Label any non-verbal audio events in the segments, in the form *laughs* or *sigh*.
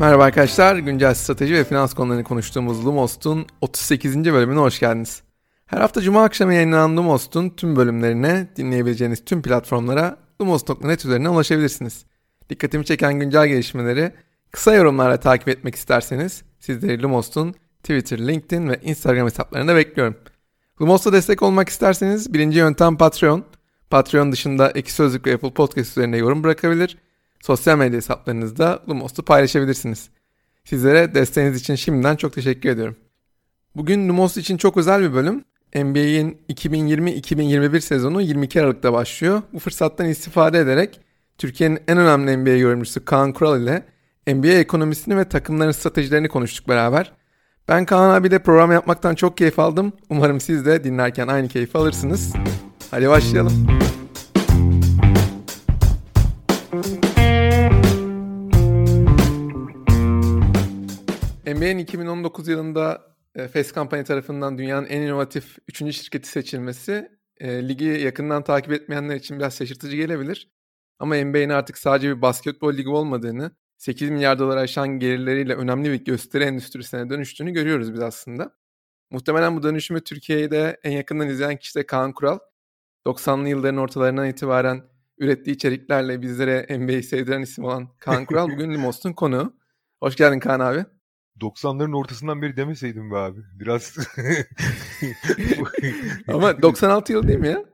Merhaba arkadaşlar, güncel strateji ve finans konularını konuştuğumuz Lumos'un 38. bölümüne hoş geldiniz. Her hafta Cuma akşamı yayınlanan Lumos'un tüm bölümlerine dinleyebileceğiniz tüm platformlara lumos.net üzerinden ulaşabilirsiniz. Dikkatimi çeken güncel gelişmeleri kısa yorumlarla takip etmek isterseniz sizleri Lumos'un Twitter, LinkedIn ve Instagram hesaplarında bekliyorum. Lumos'a destek olmak isterseniz birinci yöntem Patreon. Patreon dışında Eki Sözlük ve Apple Podcast üzerinde yorum bırakabilir sosyal medya hesaplarınızda Lumos'u paylaşabilirsiniz. Sizlere desteğiniz için şimdiden çok teşekkür ediyorum. Bugün Lumos için çok özel bir bölüm. NBA'in 2020-2021 sezonu 22 Aralık'ta başlıyor. Bu fırsattan istifade ederek Türkiye'nin en önemli NBA yorumcusu Kaan Kural ile NBA ekonomisini ve takımların stratejilerini konuştuk beraber. Ben Kaan abiyle program yapmaktan çok keyif aldım. Umarım siz de dinlerken aynı keyfi alırsınız. Hadi başlayalım. NBA'nin 2019 yılında e, Fast Company tarafından dünyanın en inovatif 3. şirketi seçilmesi e, ligi yakından takip etmeyenler için biraz şaşırtıcı gelebilir. Ama NBA'nin artık sadece bir basketbol ligi olmadığını, 8 milyar dolar aşan gelirleriyle önemli bir gösteri endüstrisine dönüştüğünü görüyoruz biz aslında. Muhtemelen bu dönüşümü Türkiye'de en yakından izleyen kişi de Kaan Kural. 90'lı yılların ortalarından itibaren ürettiği içeriklerle bizlere NBA'yi sevdiren isim olan Kaan Kural *laughs* bugün Limos'un konuğu. Hoş geldin Kaan abi. 90'ların ortasından beri demeseydim be abi. Biraz... *laughs* Ama 96 yıl değil mi ya?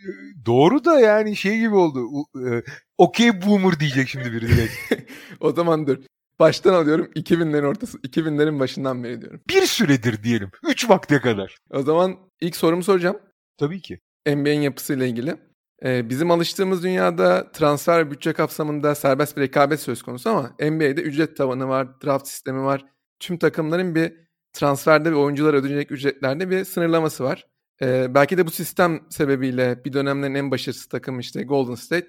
*laughs* Doğru da yani şey gibi oldu. E, okey boomer diyecek şimdi biri direkt. *laughs* o zaman dur. Baştan alıyorum 2000'lerin ortası. 2000'lerin başından beri diyorum. Bir süredir diyelim. 3 vakte kadar. O zaman ilk sorumu soracağım. Tabii ki. NBA'in yapısıyla ilgili. Ee, bizim alıştığımız dünyada transfer bütçe kapsamında serbest bir rekabet söz konusu ama NBA'de ücret tavanı var, draft sistemi var, tüm takımların bir transferde ve oyuncular ödeyecek ücretlerde bir sınırlaması var. Ee, belki de bu sistem sebebiyle bir dönemlerin en başarısız takımı işte Golden State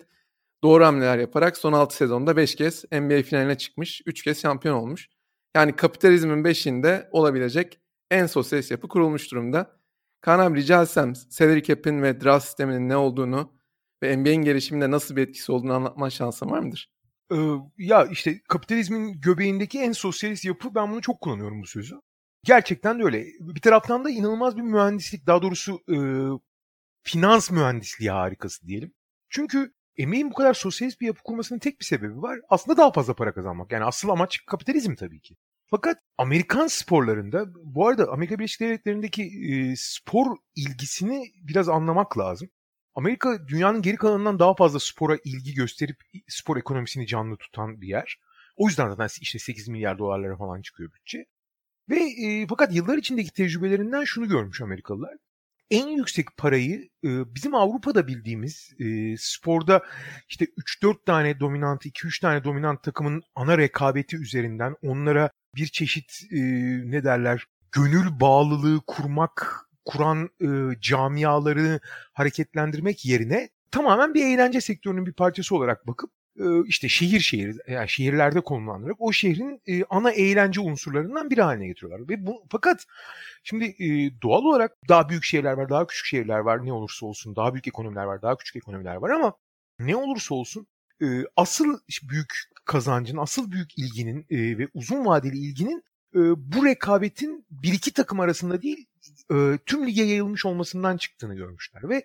doğru hamleler yaparak son 6 sezonda 5 kez NBA finaline çıkmış, 3 kez şampiyon olmuş. Yani kapitalizmin beşiğinde olabilecek en sosyalist yapı kurulmuş durumda. Kaan abi rica etsem salary cap'in ve draft sisteminin ne olduğunu ve NBA'in gelişiminde nasıl bir etkisi olduğunu anlatma şansın var mıdır? Ya işte kapitalizmin göbeğindeki en sosyalist yapı ben bunu çok kullanıyorum bu sözü. Gerçekten de öyle. Bir taraftan da inanılmaz bir mühendislik daha doğrusu e, finans mühendisliği harikası diyelim. Çünkü emeğin bu kadar sosyalist bir yapı kurmasının tek bir sebebi var. Aslında daha fazla para kazanmak. Yani asıl amaç kapitalizm tabii ki. Fakat Amerikan sporlarında, bu arada Amerika Birleşik Devletleri'ndeki e, spor ilgisini biraz anlamak lazım. Amerika dünyanın geri kalanından daha fazla spora ilgi gösterip spor ekonomisini canlı tutan bir yer. O yüzden zaten işte 8 milyar dolarlara falan çıkıyor bütçe. Ve e, fakat yıllar içindeki tecrübelerinden şunu görmüş Amerikalılar. En yüksek parayı e, bizim Avrupa'da bildiğimiz e, sporda işte 3-4 tane dominant, 2-3 tane dominant takımın ana rekabeti üzerinden onlara bir çeşit e, ne derler gönül bağlılığı kurmak kuran e, camiaları hareketlendirmek yerine tamamen bir eğlence sektörünün bir parçası olarak bakıp e, işte şehir şehir yani şehirlerde konumlandırarak o şehrin e, ana eğlence unsurlarından biri haline getiriyorlar. Ve bu fakat şimdi e, doğal olarak daha büyük şehirler var, daha küçük şehirler var ne olursa olsun, daha büyük ekonomiler var, daha küçük ekonomiler var ama ne olursa olsun e, asıl büyük kazancın, asıl büyük ilginin e, ve uzun vadeli ilginin e, bu rekabetin bir iki takım arasında değil e, tüm lige yayılmış olmasından çıktığını görmüşler ve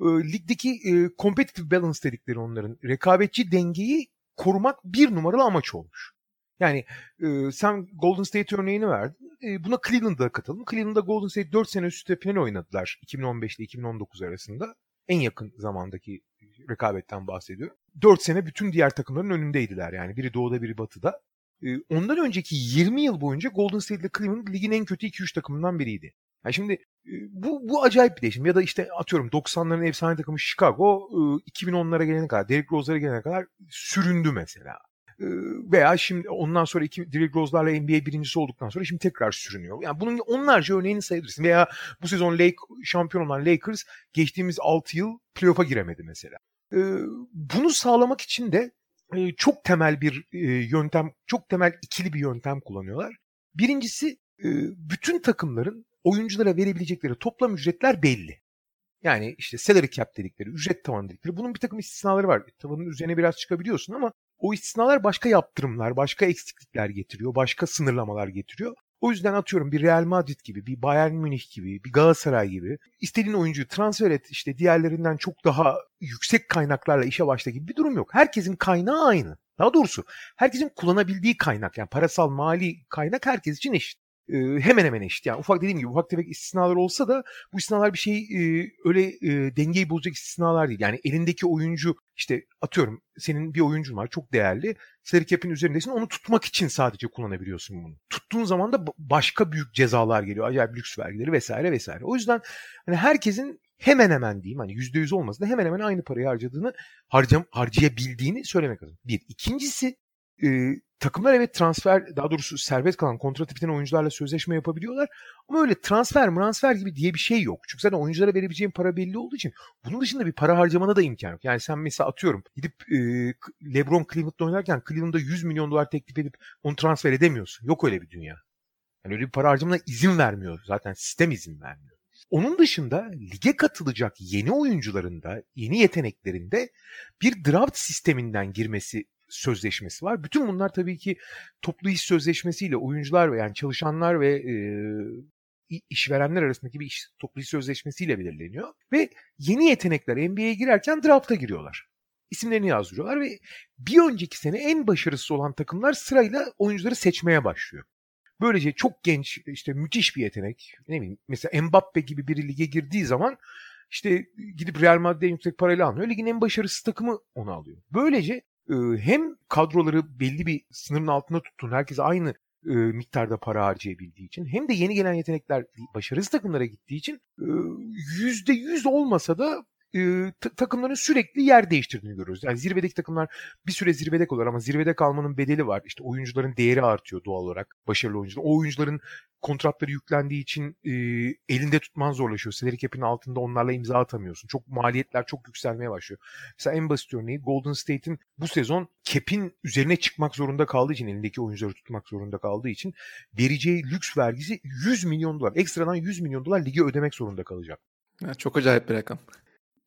e, ligdeki e, competitive balance dedikleri onların rekabetçi dengeyi korumak bir numaralı amaç olmuş. Yani e, sen Golden State örneğini verdin. E, buna Cleveland'da katalım. Cleveland'da Golden State 4 sene üst üste final oynadılar 2015 ile 2019 arasında. En yakın zamandaki rekabetten bahsediyorum. 4 sene bütün diğer takımların önündeydiler yani. Biri doğuda biri batıda. E, ondan önceki 20 yıl boyunca Golden State ile Cleveland ligin en kötü 2-3 takımından biriydi. Yani şimdi bu, bu acayip bir değişim. Ya da işte atıyorum 90'ların efsane takımı Chicago 2010'lara gelene kadar, Derrick Rose'lara gelene kadar süründü mesela. Veya şimdi ondan sonra iki, Derrick Rose'larla NBA birincisi olduktan sonra şimdi tekrar sürünüyor. Yani bunun onlarca örneğini sayabilirsin. Veya bu sezon Lake, şampiyon olan Lakers geçtiğimiz 6 yıl playoff'a giremedi mesela. Bunu sağlamak için de çok temel bir yöntem, çok temel ikili bir yöntem kullanıyorlar. Birincisi bütün takımların oyunculara verebilecekleri toplam ücretler belli. Yani işte salary cap dedikleri, ücret tavanı dedikleri. Bunun bir takım istisnaları var. Tavanın üzerine biraz çıkabiliyorsun ama o istisnalar başka yaptırımlar, başka eksiklikler getiriyor, başka sınırlamalar getiriyor. O yüzden atıyorum bir Real Madrid gibi, bir Bayern Münih gibi, bir Galatasaray gibi istediğin oyuncuyu transfer et işte diğerlerinden çok daha yüksek kaynaklarla işe başla gibi bir durum yok. Herkesin kaynağı aynı. Daha doğrusu herkesin kullanabildiği kaynak yani parasal mali kaynak herkes için eşit hemen hemen eşit. Yani ufak dediğim gibi ufak tefek istisnalar olsa da bu istisnalar bir şey e, öyle e, dengeyi bozacak istisnalar değil. Yani elindeki oyuncu işte atıyorum senin bir oyuncun var çok değerli. Salary cap'in üzerindesin onu tutmak için sadece kullanabiliyorsun bunu. Tuttuğun zaman da başka büyük cezalar geliyor. Acayip lüks vergileri vesaire vesaire. O yüzden hani herkesin hemen hemen diyeyim hani yüzde yüz olmasa da hemen hemen aynı parayı harcadığını harcam, harcayabildiğini söylemek lazım. Bir. İkincisi e, takımlar evet transfer daha doğrusu serbest kalan kontrat biten oyuncularla sözleşme yapabiliyorlar. Ama öyle transfer transfer gibi diye bir şey yok. Çünkü zaten oyunculara verebileceğin para belli olduğu için bunun dışında bir para harcamana da imkan yok. Yani sen mesela atıyorum gidip e, LeBron Cleveland'da oynarken Cleveland'da 100 milyon dolar teklif edip onu transfer edemiyorsun. Yok öyle bir dünya. Yani öyle bir para harcamana izin vermiyor. Zaten sistem izin vermiyor. Onun dışında lige katılacak yeni oyuncuların da yeni yeteneklerinde bir draft sisteminden girmesi sözleşmesi var. Bütün bunlar tabii ki toplu iş sözleşmesiyle oyuncular ve yani çalışanlar ve e, işverenler arasındaki bir iş toplu iş sözleşmesiyle belirleniyor. Ve yeni yetenekler NBA'ye girerken draft'a giriyorlar. İsimlerini yazdırıyorlar ve bir önceki sene en başarısız olan takımlar sırayla oyuncuları seçmeye başlıyor. Böylece çok genç işte müthiş bir yetenek. Ne bileyim mesela Mbappe gibi biri lige girdiği zaman işte gidip Real Madrid'e yüksek parayla almıyor. Ligin en başarısız takımı onu alıyor. Böylece hem kadroları belli bir sınırın altında tuttuğun, herkes aynı miktarda para harcayabildiği için hem de yeni gelen yetenekler başarısız takımlara gittiği için yüzde yüz olmasa da e, takımların sürekli yer değiştirdiğini görüyoruz. Yani zirvedeki takımlar bir süre zirvede kalır ama zirvede kalmanın bedeli var. İşte oyuncuların değeri artıyor doğal olarak. Başarılı oyuncular. O oyuncuların kontratları yüklendiği için e, elinde tutman zorlaşıyor. Salary cap'in altında onlarla imza atamıyorsun. Çok maliyetler çok yükselmeye başlıyor. Mesela en basit örneği Golden State'in bu sezon cap'in üzerine çıkmak zorunda kaldığı için elindeki oyuncuları tutmak zorunda kaldığı için vereceği lüks vergisi 100 milyon dolar. Ekstradan 100 milyon dolar lige ödemek zorunda kalacak. Ya çok acayip bir rakam.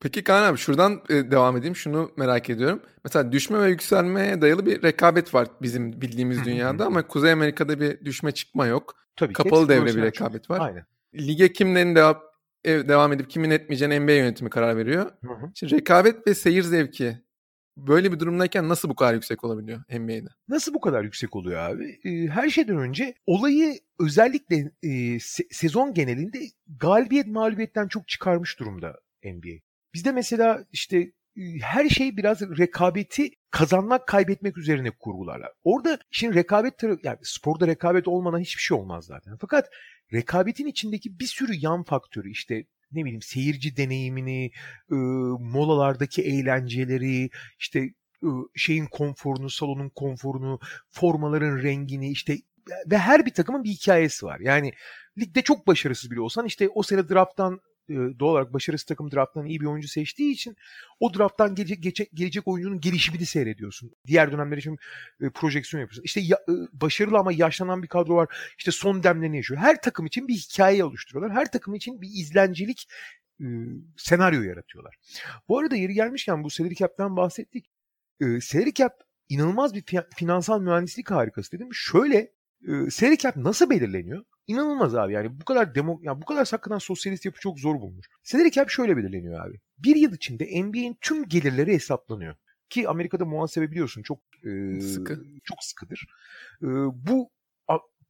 Peki Kaan abi şuradan e, devam edeyim. Şunu merak ediyorum. Mesela düşme ve yükselmeye dayalı bir rekabet var bizim bildiğimiz dünyada ama Kuzey Amerika'da bir düşme çıkma yok. Tabii Kapalı devre bir rekabet var. Aynen. Lige kimlerin devam, devam edip kimin etmeyeceğine NBA yönetimi karar veriyor. Hı hı. Şimdi rekabet ve seyir zevki böyle bir durumdayken nasıl bu kadar yüksek olabiliyor NBA'de? Nasıl bu kadar yüksek oluyor abi? Her şeyden önce olayı özellikle e, se- sezon genelinde galibiyet mağlubiyetten çok çıkarmış durumda NBA. Bizde mesela işte her şey biraz rekabeti kazanmak kaybetmek üzerine kurgularlar. Orada şimdi rekabet yani sporda rekabet olmadan hiçbir şey olmaz zaten. Fakat rekabetin içindeki bir sürü yan faktörü işte ne bileyim seyirci deneyimini, e, molalardaki eğlenceleri, işte e, şeyin konforunu, salonun konforunu, formaların rengini işte ve her bir takımın bir hikayesi var. Yani ligde çok başarısız bile olsan işte o sene drafttan doğal olarak başarısız takım drafttan iyi bir oyuncu seçtiği için o drafttan gelecek, gelecek, gelecek oyuncunun gelişimini seyrediyorsun. Diğer dönemler için e, projeksiyon yapıyorsun. İşte ya, e, başarılı ama yaşlanan bir kadro var. İşte son demlerini yaşıyor. Her takım için bir hikaye oluşturuyorlar. Her takım için bir izlencilik e, senaryo yaratıyorlar. Bu arada yeri gelmişken bu salary cap'ten bahsettik. E, salary cap inanılmaz bir finansal mühendislik harikası dedim. Şöyle e, salary cap nasıl belirleniyor? İnanılmaz abi yani bu kadar demo yani bu kadar hakikaten sosyalist yapı çok zor bulmuş. Salary cap şöyle belirleniyor abi. Bir yıl içinde NBA'in tüm gelirleri hesaplanıyor. Ki Amerika'da muhasebe biliyorsun çok e, sıkı çok sıkıdır. E, bu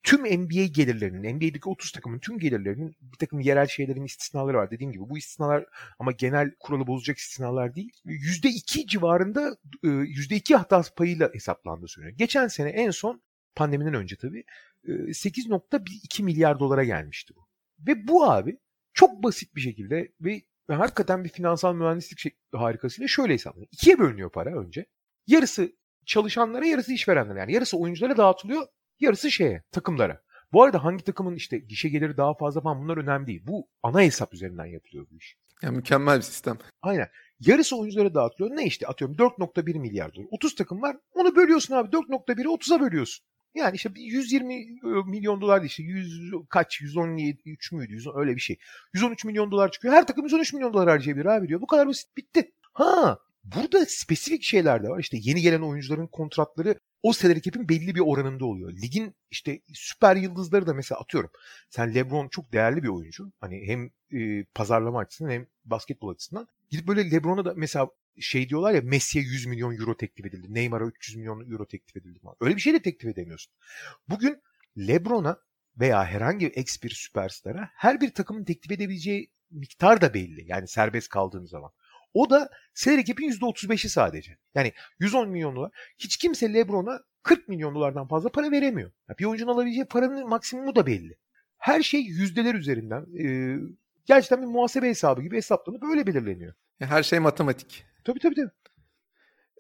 tüm NBA gelirlerinin, NBA'deki 30 takımın tüm gelirlerinin bir takım yerel şeylerin istisnaları var. Dediğim gibi bu istisnalar ama genel kuralı bozacak istisnalar değil. %2 civarında %2 hata payıyla hesaplandığı söyleniyor. Geçen sene en son pandemiden önce tabii 8.2 milyar dolara gelmişti bu. Ve bu abi çok basit bir şekilde ve hakikaten bir finansal mühendislik şey, harikasıyla şöyle hesaplanıyor. İkiye bölünüyor para önce. Yarısı çalışanlara, yarısı işverenlere. Yani yarısı oyunculara dağıtılıyor, yarısı şeye, takımlara. Bu arada hangi takımın işte gişe geliri daha fazla falan bunlar önemli değil. Bu ana hesap üzerinden yapılıyor bu iş. Ya mükemmel bir sistem. Aynen. Yarısı oyunculara dağıtılıyor. Ne işte atıyorum 4.1 milyar dolar. 30 takım var. Onu bölüyorsun abi. 4.1'i 30'a bölüyorsun. Yani işte 120 milyon dolar işte 100 kaç 113 müydü 100, öyle bir şey. 113 milyon dolar çıkıyor. Her takım 113 milyon dolar harcayabilir abi diyor. Bu kadar basit bitti. Ha burada spesifik şeyler de var. İşte yeni gelen oyuncuların kontratları o salary cap'in belli bir oranında oluyor. Ligin işte süper yıldızları da mesela atıyorum. Sen LeBron çok değerli bir oyuncu. Hani hem e, pazarlama açısından hem basketbol açısından. Gidip böyle LeBron'a da mesela şey diyorlar ya Messi'ye 100 milyon euro teklif edildi. Neymar'a 300 milyon euro teklif edildi falan. Öyle bir şey de teklif edemiyorsun. Bugün LeBron'a veya herhangi bir ex bir süperstara her bir takımın teklif edebileceği miktar da belli. Yani serbest kaldığın zaman. O da salary cap'in %35'i sadece. Yani 110 milyon dolar. Hiç kimse LeBron'a 40 milyon dolardan fazla para veremiyor. bir oyuncunun alabileceği paranın maksimumu da belli. Her şey yüzdeler üzerinden e, gerçekten bir muhasebe hesabı gibi hesaplanıp böyle belirleniyor. Her şey matematik. Tabii tabii tabii.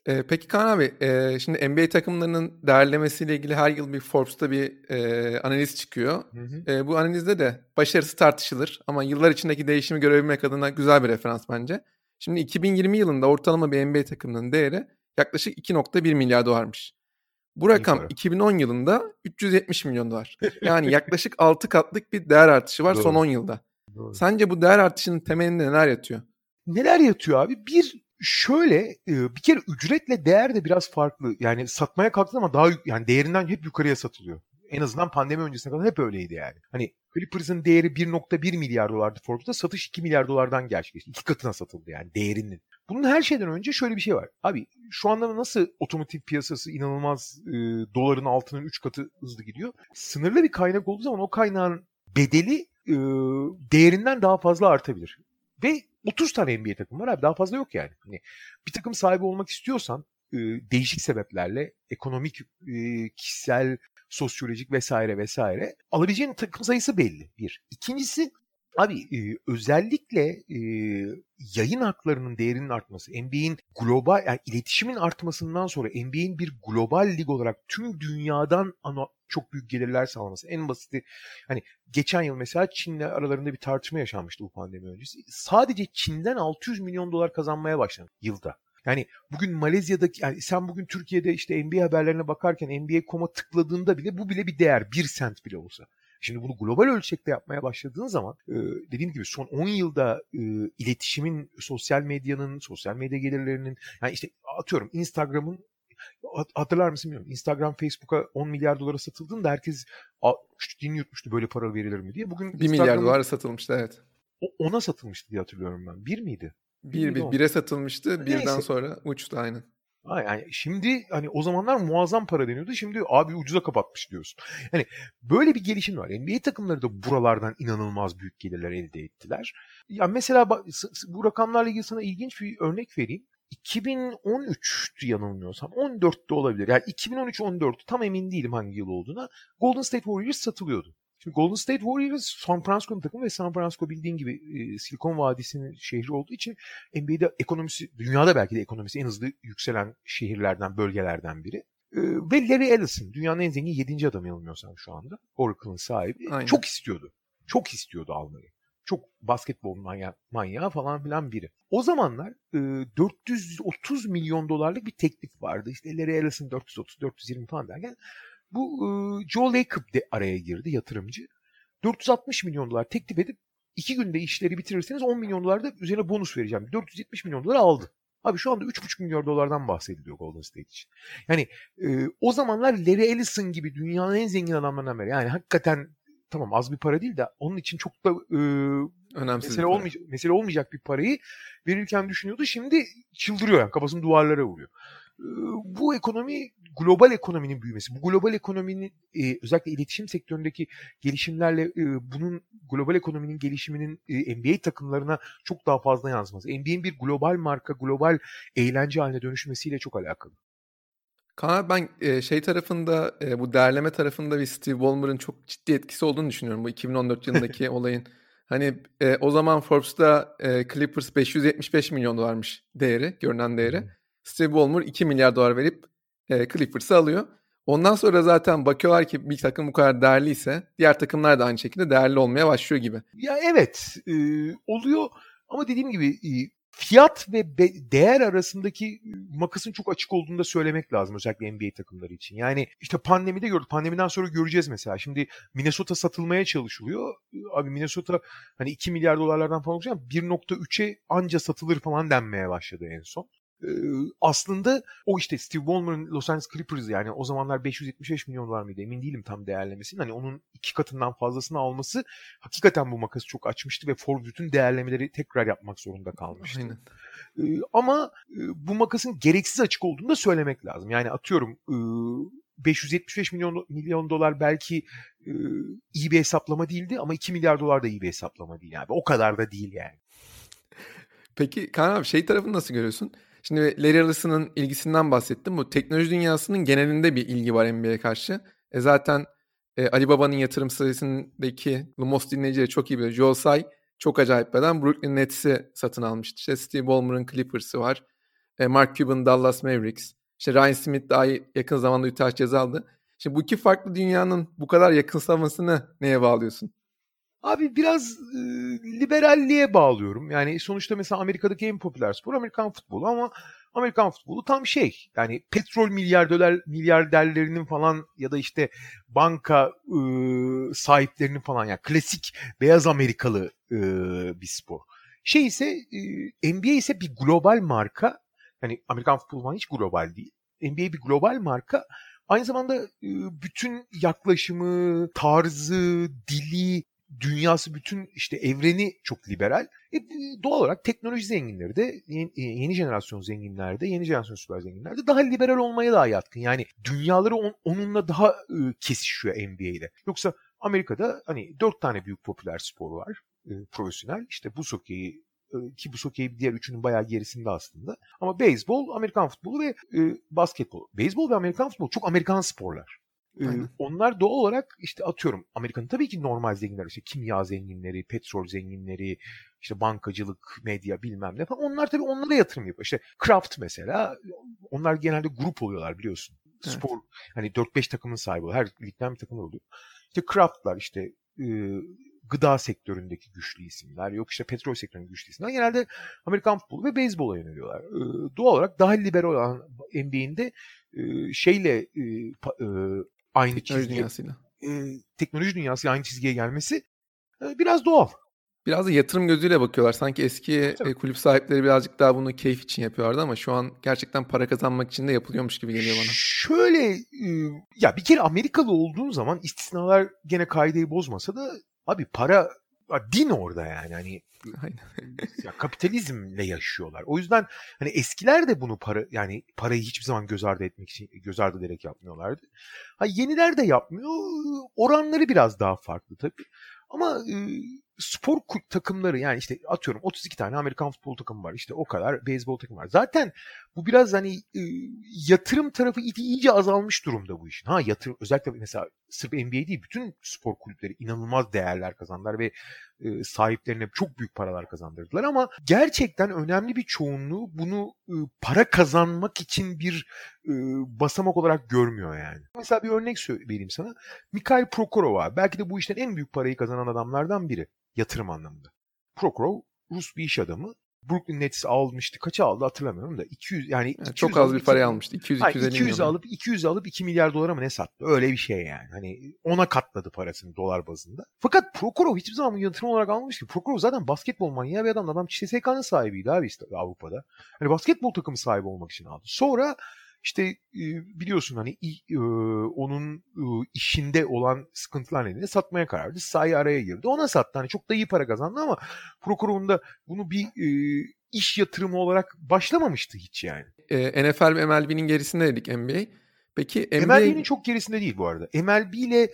Ee, peki Kaan abi, e, şimdi NBA takımlarının değerlemesiyle ilgili her yıl bir Forbes'ta bir e, analiz çıkıyor. Hı hı. E, bu analizde de başarısı tartışılır ama yıllar içindeki değişimi görebilmek adına güzel bir referans bence. Şimdi 2020 yılında ortalama bir NBA takımının değeri yaklaşık 2.1 milyar dolarmış. Bu rakam 2010 yılında 370 milyon dolar. Yani yaklaşık *laughs* 6 katlık bir değer artışı var Doğru. son 10 yılda. Doğru. Sence bu değer artışının temelinde neler yatıyor? Neler yatıyor abi? Bir şöyle bir kere ücretle değer de biraz farklı. Yani satmaya kalktın ama daha yani değerinden hep yukarıya satılıyor. En azından pandemi öncesine kadar hep öyleydi yani. Hani Clippers'ın değeri 1.1 milyar dolardı Forbes'ta. Satış 2 milyar dolardan gerçekleşti. İki katına satıldı yani değerinin. Bunun her şeyden önce şöyle bir şey var. Abi şu anda nasıl otomotiv piyasası inanılmaz e, doların altının 3 katı hızlı gidiyor. Sınırlı bir kaynak olduğu zaman o kaynağın bedeli e, değerinden daha fazla artabilir. Ve 30 tane NBA takım var abi daha fazla yok yani. Hani bir takım sahibi olmak istiyorsan e, değişik sebeplerle ekonomik, e, kişisel, sosyolojik vesaire vesaire alabileceğin takım sayısı belli. Bir. İkincisi Abi e, özellikle e, yayın haklarının değerinin artması, NBA'in global yani iletişimin artmasından sonra NBA'in bir global lig olarak tüm dünyadan ana, çok büyük gelirler sağlaması. En basiti hani geçen yıl mesela Çin'le aralarında bir tartışma yaşanmıştı bu pandemi öncesi. Sadece Çin'den 600 milyon dolar kazanmaya başladı yılda. Yani bugün Malezya'daki yani sen bugün Türkiye'de işte NBA haberlerine bakarken NBA.com'a tıkladığında bile bu bile bir değer. Bir sent bile olsa. Şimdi bunu global ölçekte yapmaya başladığın zaman e, dediğim gibi son 10 yılda e, iletişimin, sosyal medyanın, sosyal medya gelirlerinin yani işte atıyorum Instagram'ın hatırlar mısın bilmiyorum. Instagram Facebook'a 10 milyar dolara satıldığında herkes din yutmuştu böyle para verilir mi diye. Bugün 1 milyar dolara satılmıştı evet. Ona satılmıştı diye hatırlıyorum ben. Bir miydi? Bir, bir, bire satılmıştı. Birden Neyse. sonra uçtu aynen. Yani şimdi hani o zamanlar muazzam para deniyordu. Şimdi abi ucuza kapatmış diyorsun. Yani böyle bir gelişim var. NBA takımları da buralardan inanılmaz büyük gelirler elde ettiler. Ya mesela bu rakamlarla ilgili sana ilginç bir örnek vereyim. 2013'tü yanılmıyorsam. 14'te olabilir. Yani 2013-14 tam emin değilim hangi yıl olduğuna. Golden State Warriors satılıyordu. Şimdi Golden State Warriors San Francisco'nun takımı ve San Francisco bildiğin gibi e, Silikon Vadisi'nin şehri olduğu için NBA'de ekonomisi, dünyada belki de ekonomisi en hızlı yükselen şehirlerden, bölgelerden biri. E, ve Larry Ellison, dünyanın en zengin 7. adamı yanılmıyorsam şu anda. Oracle'ın sahibi. Aynen. Çok istiyordu. Çok istiyordu almayı. Çok basketbol manya manyağı falan filan biri. O zamanlar e, 430 milyon dolarlık bir teklif vardı. İşte Larry Ellison 430-420 falan derken bu e, Joe Lacob de araya girdi yatırımcı. 460 milyon dolar teklif edip iki günde işleri bitirirseniz 10 milyon dolar da üzerine bonus vereceğim. 470 milyon dolar aldı. Abi şu anda 3,5 milyar dolardan bahsediliyor Golden State için. Yani e, o zamanlar Larry Ellison gibi dünyanın en zengin adamlarından biri. Yani hakikaten tamam az bir para değil de onun için çok da e, Önemsiz mesele, olmayacak, mesele olmayacak bir parayı verirken düşünüyordu. Şimdi çıldırıyor yani kafasını duvarlara vuruyor. E, bu ekonomi global ekonominin büyümesi, bu global ekonominin e, özellikle iletişim sektöründeki gelişimlerle e, bunun global ekonominin gelişiminin e, NBA takımlarına çok daha fazla yansıması. NBA'in bir global marka, global eğlence haline dönüşmesiyle çok alakalı. Kaan ben e, şey tarafında e, bu derleme tarafında bir Steve Ballmer'ın çok ciddi etkisi olduğunu düşünüyorum bu 2014 yılındaki *laughs* olayın. Hani e, o zaman Forbes'ta e, Clippers 575 milyon dolarmış değeri, görünen değeri. Steve Ballmer 2 milyar dolar verip e, Clippers'ı alıyor. Ondan sonra zaten bakıyorlar ki bir takım bu kadar değerliyse diğer takımlar da aynı şekilde değerli olmaya başlıyor gibi. Ya evet e, oluyor ama dediğim gibi e, fiyat ve be- değer arasındaki makasın çok açık olduğunu da söylemek lazım özellikle NBA takımları için. Yani işte pandemide gördük. Pandemiden sonra göreceğiz mesela. Şimdi Minnesota satılmaya çalışılıyor. Abi Minnesota hani 2 milyar dolarlardan falan olacak 1.3'e anca satılır falan denmeye başladı en son. Ee, aslında o işte Steve Ballmer'ın Los Angeles Clippers yani o zamanlar 575 milyon dolar mıydı emin değilim tam değerlemesinin. Hani onun iki katından fazlasını alması hakikaten bu makası çok açmıştı ve Ford bütün değerlemeleri tekrar yapmak zorunda kalmıştı. Aynen. Ee, ama e, bu makasın gereksiz açık olduğunu da söylemek lazım. Yani atıyorum 575 e, milyon milyon dolar belki e, iyi bir hesaplama değildi ama 2 milyar dolar da iyi bir hesaplama değil yani. O kadar da değil yani. Peki Kaan abi şey tarafını nasıl görüyorsun? Şimdi Larry Ellison'ın ilgisinden bahsettim. Bu teknoloji dünyasının genelinde bir ilgi var NBA'ye karşı. E zaten e, Ali Baba'nın yatırım sayısındaki Lumos dinleyicileri çok iyi bilir. Joe çok acayip beden Brooklyn Nets'i satın almıştı. İşte Steve Ballmer'ın Clippers'ı var. E, Mark Cuban Dallas Mavericks. İşte Ryan Smith daha yakın zamanda Utah Jazz aldı. Şimdi bu iki farklı dünyanın bu kadar yakınsamasını neye bağlıyorsun? Abi biraz e, liberalliğe bağlıyorum. Yani sonuçta mesela Amerika'daki en popüler spor Amerikan futbolu ama Amerikan futbolu tam şey. Yani petrol milyarder milyarderlerinin falan ya da işte banka e, sahiplerinin falan yani klasik beyaz Amerikalı e, bir spor. Şey ise e, NBA ise bir global marka. Yani Amerikan futbolu falan hiç global değil. NBA bir global marka. Aynı zamanda bütün yaklaşımı, tarzı, dili, dünyası bütün işte evreni çok liberal. E, doğal olarak teknoloji zenginleri de yeni, e, yeni jenerasyon zenginler yeni jenerasyon süper zenginler de daha liberal olmaya daha yatkın. Yani dünyaları on, onunla daha e, kesişiyor NBA'de. Yoksa Amerika'da hani dört tane büyük popüler spor var. E, profesyonel. İşte bu sokeyi e, ki bu sokeyi diğer üçünün bayağı gerisinde aslında. Ama beyzbol, Amerikan futbolu ve e, basketbol. Beyzbol ve Amerikan futbolu çok Amerikan sporlar. Aynen. Onlar doğal olarak işte atıyorum Amerika'nın tabii ki normal zenginler işte kimya zenginleri, petrol zenginleri, işte bankacılık, medya bilmem ne falan. Onlar tabii onlara yatırım yapıyor. İşte Kraft mesela onlar genelde grup oluyorlar biliyorsun. Evet. Spor hani 4-5 takımın sahibi oluyor. Her ligden bir takım oluyor. İşte Kraft'lar işte e, gıda sektöründeki güçlü isimler, yok işte petrol sektöründeki güçlü isimler genelde Amerikan futbolu ve beyzbola yöneliyorlar. E, doğal olarak daha liberal olan NBA'in de e, şeyle e, e, aynı teknoloji çizgiye, dünyasıyla. E, teknoloji dünyası aynı çizgiye gelmesi e, biraz doğal. Biraz da yatırım gözüyle bakıyorlar. Sanki eski Tabii. kulüp sahipleri birazcık daha bunu keyif için yapıyorlardı ama şu an gerçekten para kazanmak için de yapılıyormuş gibi geliyor bana. Şöyle ya bir kere Amerikalı olduğun zaman istisnalar gene kaideyi bozmasa da abi para din orada yani hani *laughs* ya kapitalizmle yaşıyorlar. O yüzden hani eskiler de bunu para yani parayı hiçbir zaman göz ardı etmek için göz ardı ederek yapmıyorlardı. Ha yeniler de yapmıyor. Oranları biraz daha farklı tabii. Ama e, spor takımları yani işte atıyorum 32 tane Amerikan futbol takımı var. işte o kadar beyzbol takımı var. Zaten bu biraz hani e, yatırım tarafı iyice azalmış durumda bu işin. Ha yatırım özellikle mesela sırf NBA değil bütün spor kulüpleri inanılmaz değerler kazandılar ve e, sahiplerine çok büyük paralar kazandırdılar ama gerçekten önemli bir çoğunluğu bunu e, para kazanmak için bir e, basamak olarak görmüyor yani. Mesela bir örnek vereyim sana. Mikhail Prokhorov belki de bu işten en büyük parayı kazanan adamlardan biri yatırım anlamında. Prokhorov Rus bir iş adamı Brooklyn Nets almıştı. Kaça aldı hatırlamıyorum da 200 yani, yani çok az bir paraya almıştı. 200 200 200 alıp 200 alıp 2 milyar dolara mı ne sattı? Öyle bir şey yani. Hani ona katladı parasını dolar bazında. Fakat Prokhorov hiçbir zaman yatırım olarak almamış ki. Prokhorov zaten basketbol manyağı bir adam. Adam CSK'nın sahibiydi abi işte Avrupa'da. Hani basketbol takımı sahibi olmak için aldı. Sonra işte biliyorsun hani onun işinde olan sıkıntılar nedeniyle satmaya karar verdi. Sahi araya girdi. Ona sattı. Hani çok da iyi para kazandı ama Prokorov'un da bunu bir iş yatırımı olarak başlamamıştı hiç yani. E, NFL ve MLB'nin gerisindeydik NBA. Peki NBA... MLB'nin çok gerisinde değil bu arada. MLB ile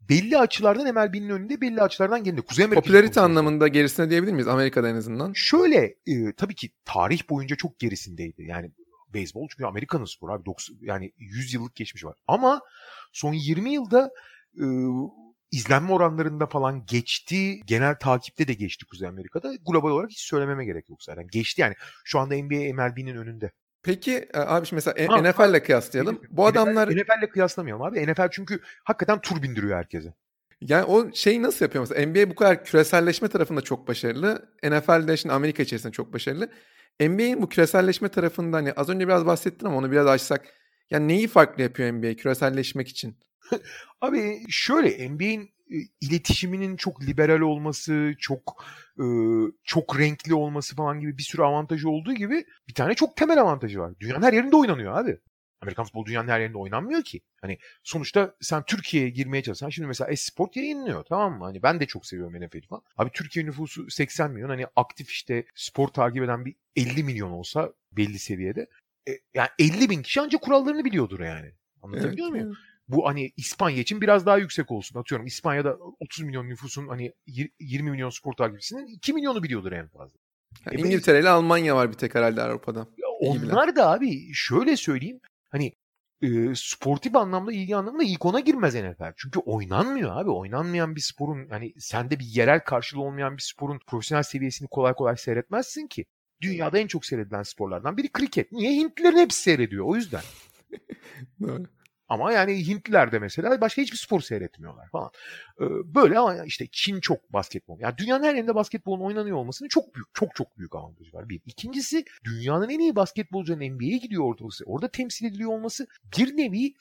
belli açılardan MLB'nin önünde belli açılardan geride. Kuzey Amerika Popülarite anlamında gerisinde diyebilir miyiz Amerika'da en azından? Şöyle e, tabii ki tarih boyunca çok gerisindeydi. Yani beyzbol çünkü Amerika'nın sporu abi 90, yani 100 yıllık geçmiş var. Ama son 20 yılda e, izlenme oranlarında falan geçti. Genel takipte de geçti Kuzey Amerika'da. Global olarak hiç söylememe gerek yok zaten. Geçti yani. Şu anda NBA MLB'nin önünde. Peki e, abi şimdi mesela ha, NFL ile kıyaslayalım. Bu NFL, adamlar NFL ile kıyaslamayalım abi. NFL çünkü hakikaten tur bindiriyor herkese. Yani o şeyi nasıl yapıyor mesela? NBA bu kadar küreselleşme tarafında çok başarılı. NFL de şimdi Amerika içerisinde çok başarılı. NBA'in bu küreselleşme tarafında hani az önce biraz bahsettin ama onu biraz açsak. Yani neyi farklı yapıyor NBA küreselleşmek için? *laughs* Abi şöyle NBA'in iletişiminin çok liberal olması, çok e, çok renkli olması falan gibi bir sürü avantajı olduğu gibi bir tane çok temel avantajı var. Dünyanın her yerinde oynanıyor abi. Amerikan futbolu dünyanın her yerinde oynanmıyor ki. Hani sonuçta sen Türkiye'ye girmeye çalışsan şimdi mesela Esport yayınlıyor tamam mı? Hani ben de çok seviyorum NFL'i falan. Abi Türkiye nüfusu 80 milyon hani aktif işte spor takip eden bir 50 milyon olsa belli seviyede. E, yani 50 bin kişi ancak kurallarını biliyordur yani. Anlatabiliyor evet, muyum? Bu hani İspanya için biraz daha yüksek olsun. Atıyorum İspanya'da 30 milyon nüfusun hani 20 milyon spor takipçisinin 2 milyonu biliyordur en fazla. Yani e İngiltere ile Almanya var bir tek herhalde Avrupa'da. Onlar da abi şöyle söyleyeyim Hani e, sportif anlamda ilgi anlamında ilk ona girmez NFL. Çünkü oynanmıyor abi. Oynanmayan bir sporun hani sende bir yerel karşılığı olmayan bir sporun profesyonel seviyesini kolay kolay seyretmezsin ki. Dünyada en çok seyredilen sporlardan biri kriket. Niye? Hintlilerin hepsi seyrediyor. O yüzden. *laughs* Ama yani Hintliler de mesela başka hiçbir spor seyretmiyorlar falan. Ee, böyle ama işte Çin çok basketbol. Yani dünyanın her yerinde basketbolun oynanıyor olmasının çok büyük, çok çok büyük avantajı var. Bir. İkincisi dünyanın en iyi basketbolcuların NBA'ye gidiyor ortası. Orada temsil ediliyor olması bir nevi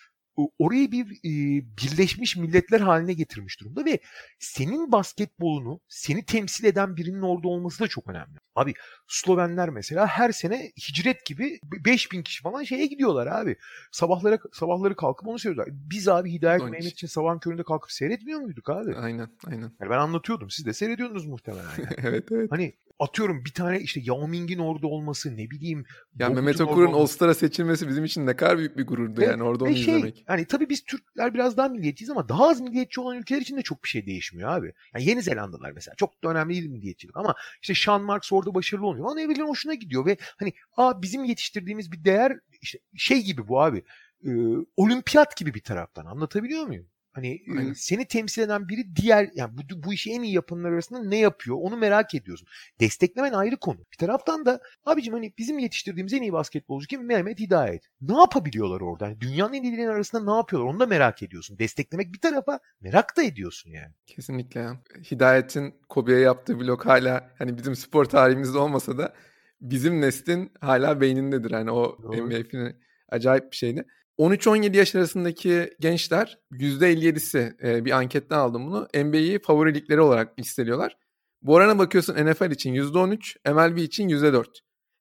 orayı bir e, birleşmiş milletler haline getirmiş durumda ve senin basketbolunu seni temsil eden birinin orada olması da çok önemli. Abi Slovenler mesela her sene hicret gibi 5000 kişi falan şeye gidiyorlar abi. Sabahları sabahları kalkıp onu söylüyorlar. Biz abi Hidayet Mehmet için sabahın köründe kalkıp seyretmiyor muyduk abi? Aynen aynen. Yani ben anlatıyordum. Siz de seyrediyordunuz muhtemelen. Yani. *laughs* evet evet. Hani atıyorum bir tane işte Yao Ming'in orada olması ne bileyim. Ya Mehmet Okur'un All-Star'a seçilmesi bizim için ne kadar büyük bir gururdu evet, yani orada onu şey, izlemek. Hani tabii biz Türkler biraz daha milliyetçiyiz ama daha az milliyetçi olan ülkeler için de çok bir şey değişmiyor abi. Yani Yeni Zelandalılar mesela çok da önemli değil milliyetçilik ama işte Sean Marks orada başarılı oluyor. Ama ne bileyim hoşuna gidiyor ve hani aa bizim yetiştirdiğimiz bir değer işte şey gibi bu abi. E, olimpiyat gibi bir taraftan anlatabiliyor muyum? Hani Aynen. seni temsil eden biri diğer yani bu, bu işi en iyi yapanlar arasında ne yapıyor onu merak ediyorsun. Desteklemen ayrı konu. Bir taraftan da abicim hani bizim yetiştirdiğimiz en iyi basketbolcu kim? Mehmet Hidayet. Ne yapabiliyorlar orada? Yani dünyanın en iyilerinin arasında ne yapıyorlar? Onu da merak ediyorsun. Desteklemek bir tarafa merak da ediyorsun yani. Kesinlikle. Hidayet'in Kobe'ye yaptığı blok hala hani bizim spor tarihimizde olmasa da bizim neslin hala beynindedir. Hani o Doğru. NBA acayip bir şeydi. 13-17 yaş arasındaki gençler %57'si e, bir anketten aldım bunu. NBA'yi favorilikleri olarak listeliyorlar. Bu orana bakıyorsun NFL için %13, MLB için %4.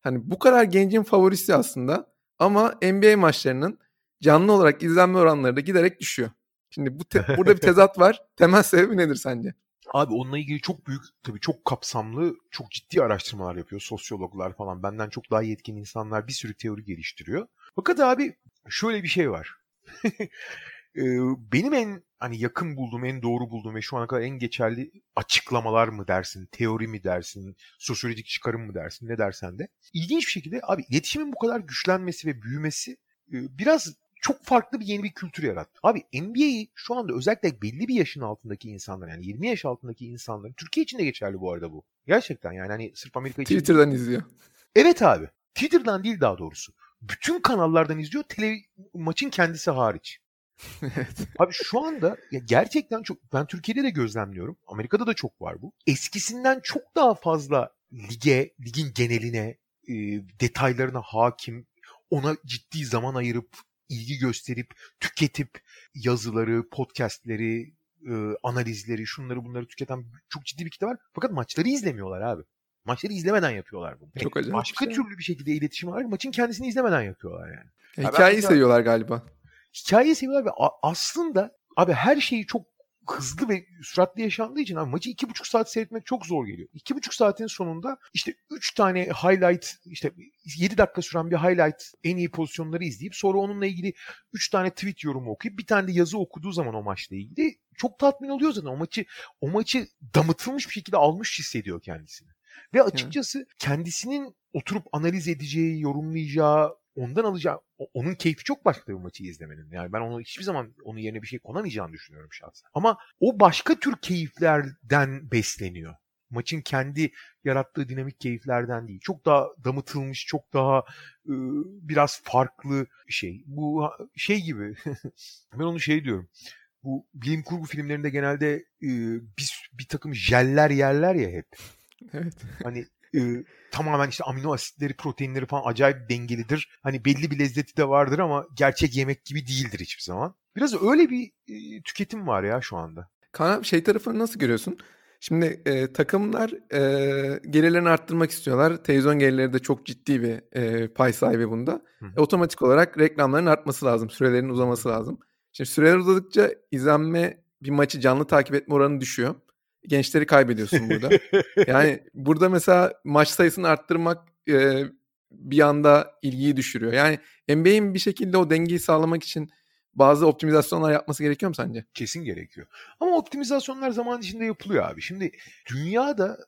Hani bu kadar gencin favorisi aslında ama NBA maçlarının canlı olarak izlenme oranları da giderek düşüyor. Şimdi bu te- burada bir tezat var. *laughs* Temel sebebi nedir sence? Abi onunla ilgili çok büyük, tabii çok kapsamlı, çok ciddi araştırmalar yapıyor sosyologlar falan. Benden çok daha yetkin insanlar bir sürü teori geliştiriyor. Fakat abi şöyle bir şey var. *laughs* benim en hani yakın bulduğum, en doğru bulduğum ve şu ana kadar en geçerli açıklamalar mı dersin, teori mi dersin, sosyolojik çıkarım mı dersin, ne dersen de. İlginç bir şekilde abi iletişimin bu kadar güçlenmesi ve büyümesi biraz çok farklı bir yeni bir kültür yarattı. Abi NBA'yi şu anda özellikle belli bir yaşın altındaki insanlar yani 20 yaş altındaki insanlar Türkiye için de geçerli bu arada bu. Gerçekten yani hani sırf Amerika için. Twitter'dan izliyor. Evet abi. Twitter'dan değil daha doğrusu bütün kanallardan izliyor tele maçın kendisi hariç. *laughs* evet. Abi şu anda ya gerçekten çok ben Türkiye'de de gözlemliyorum. Amerika'da da çok var bu. Eskisinden çok daha fazla lige, ligin geneline, e, detaylarına hakim, ona ciddi zaman ayırıp ilgi gösterip tüketip yazıları, podcastleri, e, analizleri, şunları bunları tüketen çok ciddi bir kitle var. Fakat maçları izlemiyorlar abi. Maçları izlemeden yapıyorlar bunu. Çok acayip Başka şey. türlü bir şekilde iletişim var. Maçın kendisini izlemeden yapıyorlar yani. Ya hikayeyi mesela, seviyorlar galiba. Hikayeyi seviyorlar ve aslında abi her şeyi çok hızlı ve süratli yaşandığı için abi maçı iki buçuk saat seyretmek çok zor geliyor. İki buçuk saatin sonunda işte üç tane highlight işte yedi dakika süren bir highlight en iyi pozisyonları izleyip sonra onunla ilgili üç tane tweet yorumu okuyup bir tane de yazı okuduğu zaman o maçla ilgili çok tatmin oluyor zaten. O maçı o maçı damıtılmış bir şekilde almış hissediyor kendisini. Ve açıkçası evet. kendisinin oturup analiz edeceği, yorumlayacağı, ondan alacağı, onun keyfi çok başka bir maçı izlemenin. Yani ben onu hiçbir zaman onun yerine bir şey konamayacağını düşünüyorum şahsen. Ama o başka tür keyiflerden besleniyor. Maçın kendi yarattığı dinamik keyiflerden değil. Çok daha damıtılmış, çok daha e, biraz farklı şey. Bu şey gibi. *laughs* ben onu şey diyorum bu bilim kurgu filmlerinde genelde e, bir, bir takım jeller yerler ya hep. Evet. Hani *laughs* e, tamamen işte amino asitleri, proteinleri falan acayip dengelidir. Hani belli bir lezzeti de vardır ama gerçek yemek gibi değildir hiçbir zaman. Biraz öyle bir e, tüketim var ya şu anda. Kaan şey tarafını nasıl görüyorsun? Şimdi e, takımlar e, gelirlerini arttırmak istiyorlar. Televizyon gelirleri de çok ciddi bir e, pay sahibi bunda. E, otomatik olarak reklamların artması lazım. Sürelerin uzaması lazım. Şimdi süreler uzadıkça izlenme bir maçı canlı takip etme oranı düşüyor. Gençleri kaybediyorsun burada. yani *laughs* burada mesela maç sayısını arttırmak e, bir anda ilgiyi düşürüyor. Yani NBA'in bir şekilde o dengeyi sağlamak için bazı optimizasyonlar yapması gerekiyor mu sence? Kesin gerekiyor. Ama optimizasyonlar zaman içinde yapılıyor abi. Şimdi dünyada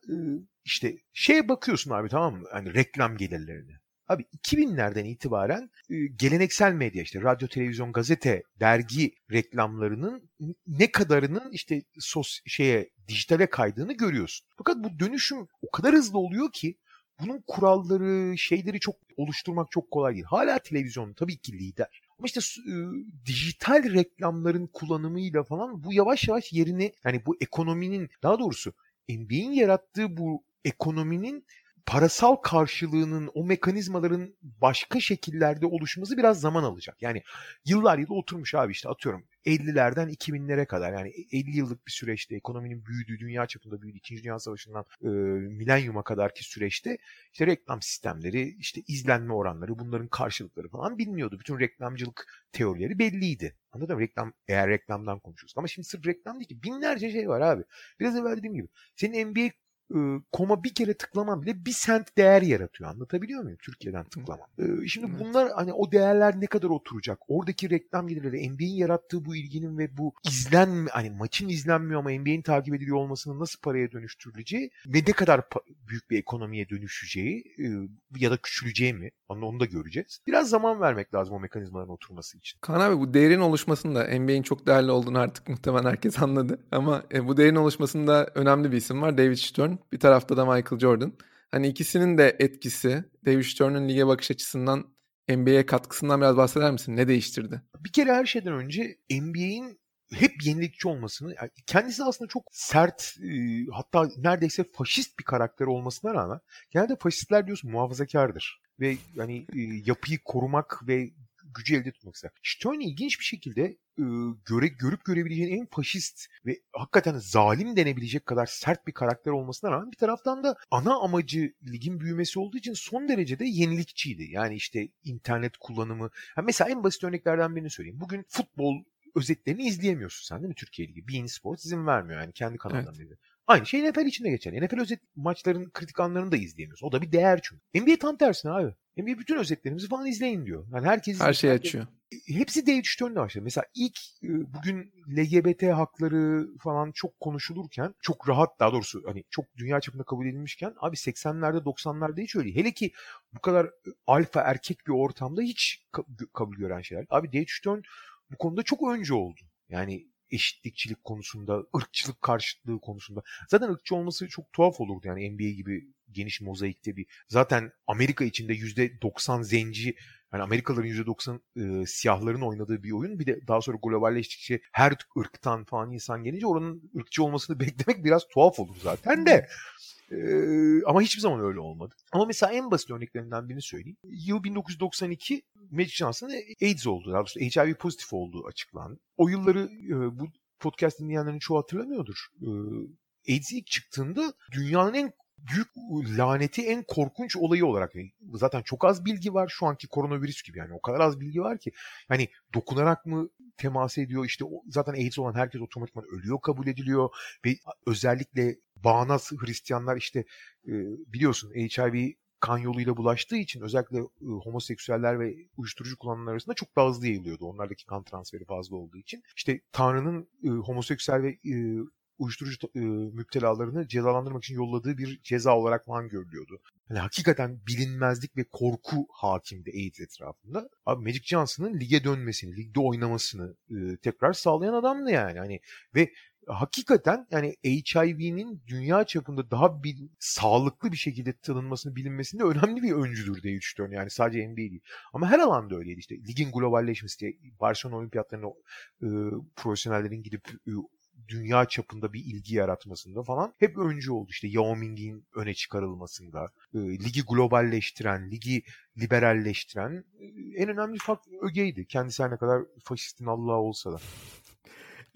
işte şeye bakıyorsun abi tamam mı? Hani reklam gelirlerine. Abi 2000'lerden itibaren geleneksel medya işte radyo, televizyon, gazete, dergi reklamlarının ne kadarının işte sos şeye dijitale kaydığını görüyorsun. Fakat bu dönüşüm o kadar hızlı oluyor ki bunun kuralları, şeyleri çok oluşturmak çok kolay değil. Hala televizyon tabii ki lider. Ama işte e, dijital reklamların kullanımıyla falan bu yavaş yavaş yerini yani bu ekonominin daha doğrusu NBA'in yarattığı bu ekonominin parasal karşılığının o mekanizmaların başka şekillerde oluşması biraz zaman alacak. Yani yıllar yılı oturmuş abi işte atıyorum 50'lerden 2000'lere kadar yani 50 yıllık bir süreçte ekonominin büyüdüğü, dünya çapında büyüdüğü, 2. Dünya Savaşı'ndan e, milenyuma kadarki süreçte işte reklam sistemleri, işte izlenme oranları, bunların karşılıkları falan biliniyordu. Bütün reklamcılık teorileri belliydi. Anladın mı? Reklam, eğer reklamdan konuşuyoruz. Ama şimdi sırf reklam değil ki. Binlerce şey var abi. Biraz evvel dediğim gibi. Senin NBA koma bir kere tıklaman bile bir sent değer yaratıyor. Anlatabiliyor muyum? Türkiye'den tıklaman. Şimdi bunlar hani o değerler ne kadar oturacak? Oradaki reklam gelirleri, NBA'in yarattığı bu ilginin ve bu izlen hani maçın izlenmiyor ama NBA'in takip ediliyor olmasının nasıl paraya dönüştürüleceği ve ne kadar büyük bir ekonomiye dönüşeceği ya da küçüleceği mi? Onu da göreceğiz. Biraz zaman vermek lazım o mekanizmaların oturması için. Kaan abi bu değerin oluşmasında NBA'in çok değerli olduğunu artık muhtemelen herkes anladı. Ama e, bu değerin oluşmasında önemli bir isim var. David Stern. Bir tarafta da Michael Jordan. Hani ikisinin de etkisi David Stern'ın lige bakış açısından NBA'ye katkısından biraz bahseder misin? Ne değiştirdi? Bir kere her şeyden önce NBA'in hep yenilikçi olmasını, yani kendisi aslında çok sert, e, hatta neredeyse faşist bir karakter olmasına rağmen genelde faşistler diyorsun muhafazakardır ve yani e, yapıyı korumak ve gücü elde tutmak ister. Stern ilginç bir şekilde e, göre, görüp görebileceğin en faşist ve hakikaten zalim denebilecek kadar sert bir karakter olmasına rağmen bir taraftan da ana amacı ligin büyümesi olduğu için son derece de yenilikçiydi. Yani işte internet kullanımı. Yani mesela en basit örneklerden birini söyleyeyim. Bugün futbol özetlerini izleyemiyorsun sen değil mi Türkiye Ligi? Bein Sports izin vermiyor yani kendi kanalından evet. Aynı şey NFL için de geçerli. NFL özet maçların kritik anlarını da izleyemiyorsun. O da bir değer çünkü. NBA tam tersine abi. NBA bütün özetlerimizi falan izleyin diyor. Yani herkes her şeyi açıyor. Hepsi David Stern'le başladı. Mesela ilk e, bugün LGBT hakları falan çok konuşulurken çok rahat daha doğrusu hani çok dünya çapında kabul edilmişken abi 80'lerde 90'larda hiç öyle. Hele ki bu kadar e, alfa erkek bir ortamda hiç kabul gören şeyler. Abi David Stern bu konuda çok önce oldu. Yani eşitlikçilik konusunda, ırkçılık karşıtlığı konusunda. Zaten ırkçı olması çok tuhaf olurdu yani NBA gibi geniş mozaikte bir. Zaten Amerika içinde %90 zenci yani Amerikalıların %90 e, siyahların oynadığı bir oyun. Bir de daha sonra globalleştikçe her ırktan falan insan gelince oranın ırkçı olmasını *laughs* beklemek biraz tuhaf olur zaten de. Ee, ama hiçbir zaman öyle olmadı. Ama mesela en basit örneklerinden birini söyleyeyim. Yıl 1992 Magic Johnson'ın AIDS olduğu, daha doğrusu HIV pozitif olduğu açıklandı. O yılları e, bu podcast dinleyenlerin çoğu hatırlamıyordur. E, AIDS ilk çıktığında dünyanın en büyük laneti en korkunç olayı olarak zaten çok az bilgi var şu anki koronavirüs gibi yani o kadar az bilgi var ki hani dokunarak mı temas ediyor işte zaten AIDS olan herkes otomatikman ölüyor kabul ediliyor ve özellikle bağnaz Hristiyanlar işte e, biliyorsun HIV kan yoluyla bulaştığı için özellikle e, homoseksüeller ve uyuşturucu kullananlar arasında çok daha hızlı yayılıyordu. Onlardaki kan transferi fazla olduğu için. İşte Tanrı'nın e, homoseksüel ve e, uyuşturucu e, müptelalarını cezalandırmak için yolladığı bir ceza olarak falan görülüyordu. Yani hakikaten bilinmezlik ve korku hakimdi AIDS etrafında. Abi Magic Johnson'ın lige dönmesini, ligde oynamasını e, tekrar sağlayan adamdı yani. Hani ve hakikaten yani HIV'nin dünya çapında daha bir sağlıklı bir şekilde tanınmasını bilinmesinde önemli bir öncüdür diye düşünüyorum. Yani sadece NBA değil. Ama her alanda öyleydi işte. Ligin globalleşmesi diye Barcelona olimpiyatlarına e, profesyonellerin gidip e, dünya çapında bir ilgi yaratmasında falan hep öncü oldu. İşte Yao Ming'in öne çıkarılmasında, e, ligi globalleştiren, ligi liberalleştiren e, en önemli fark ögeydi. Kendisi her ne kadar faşistin Allah'ı olsa da.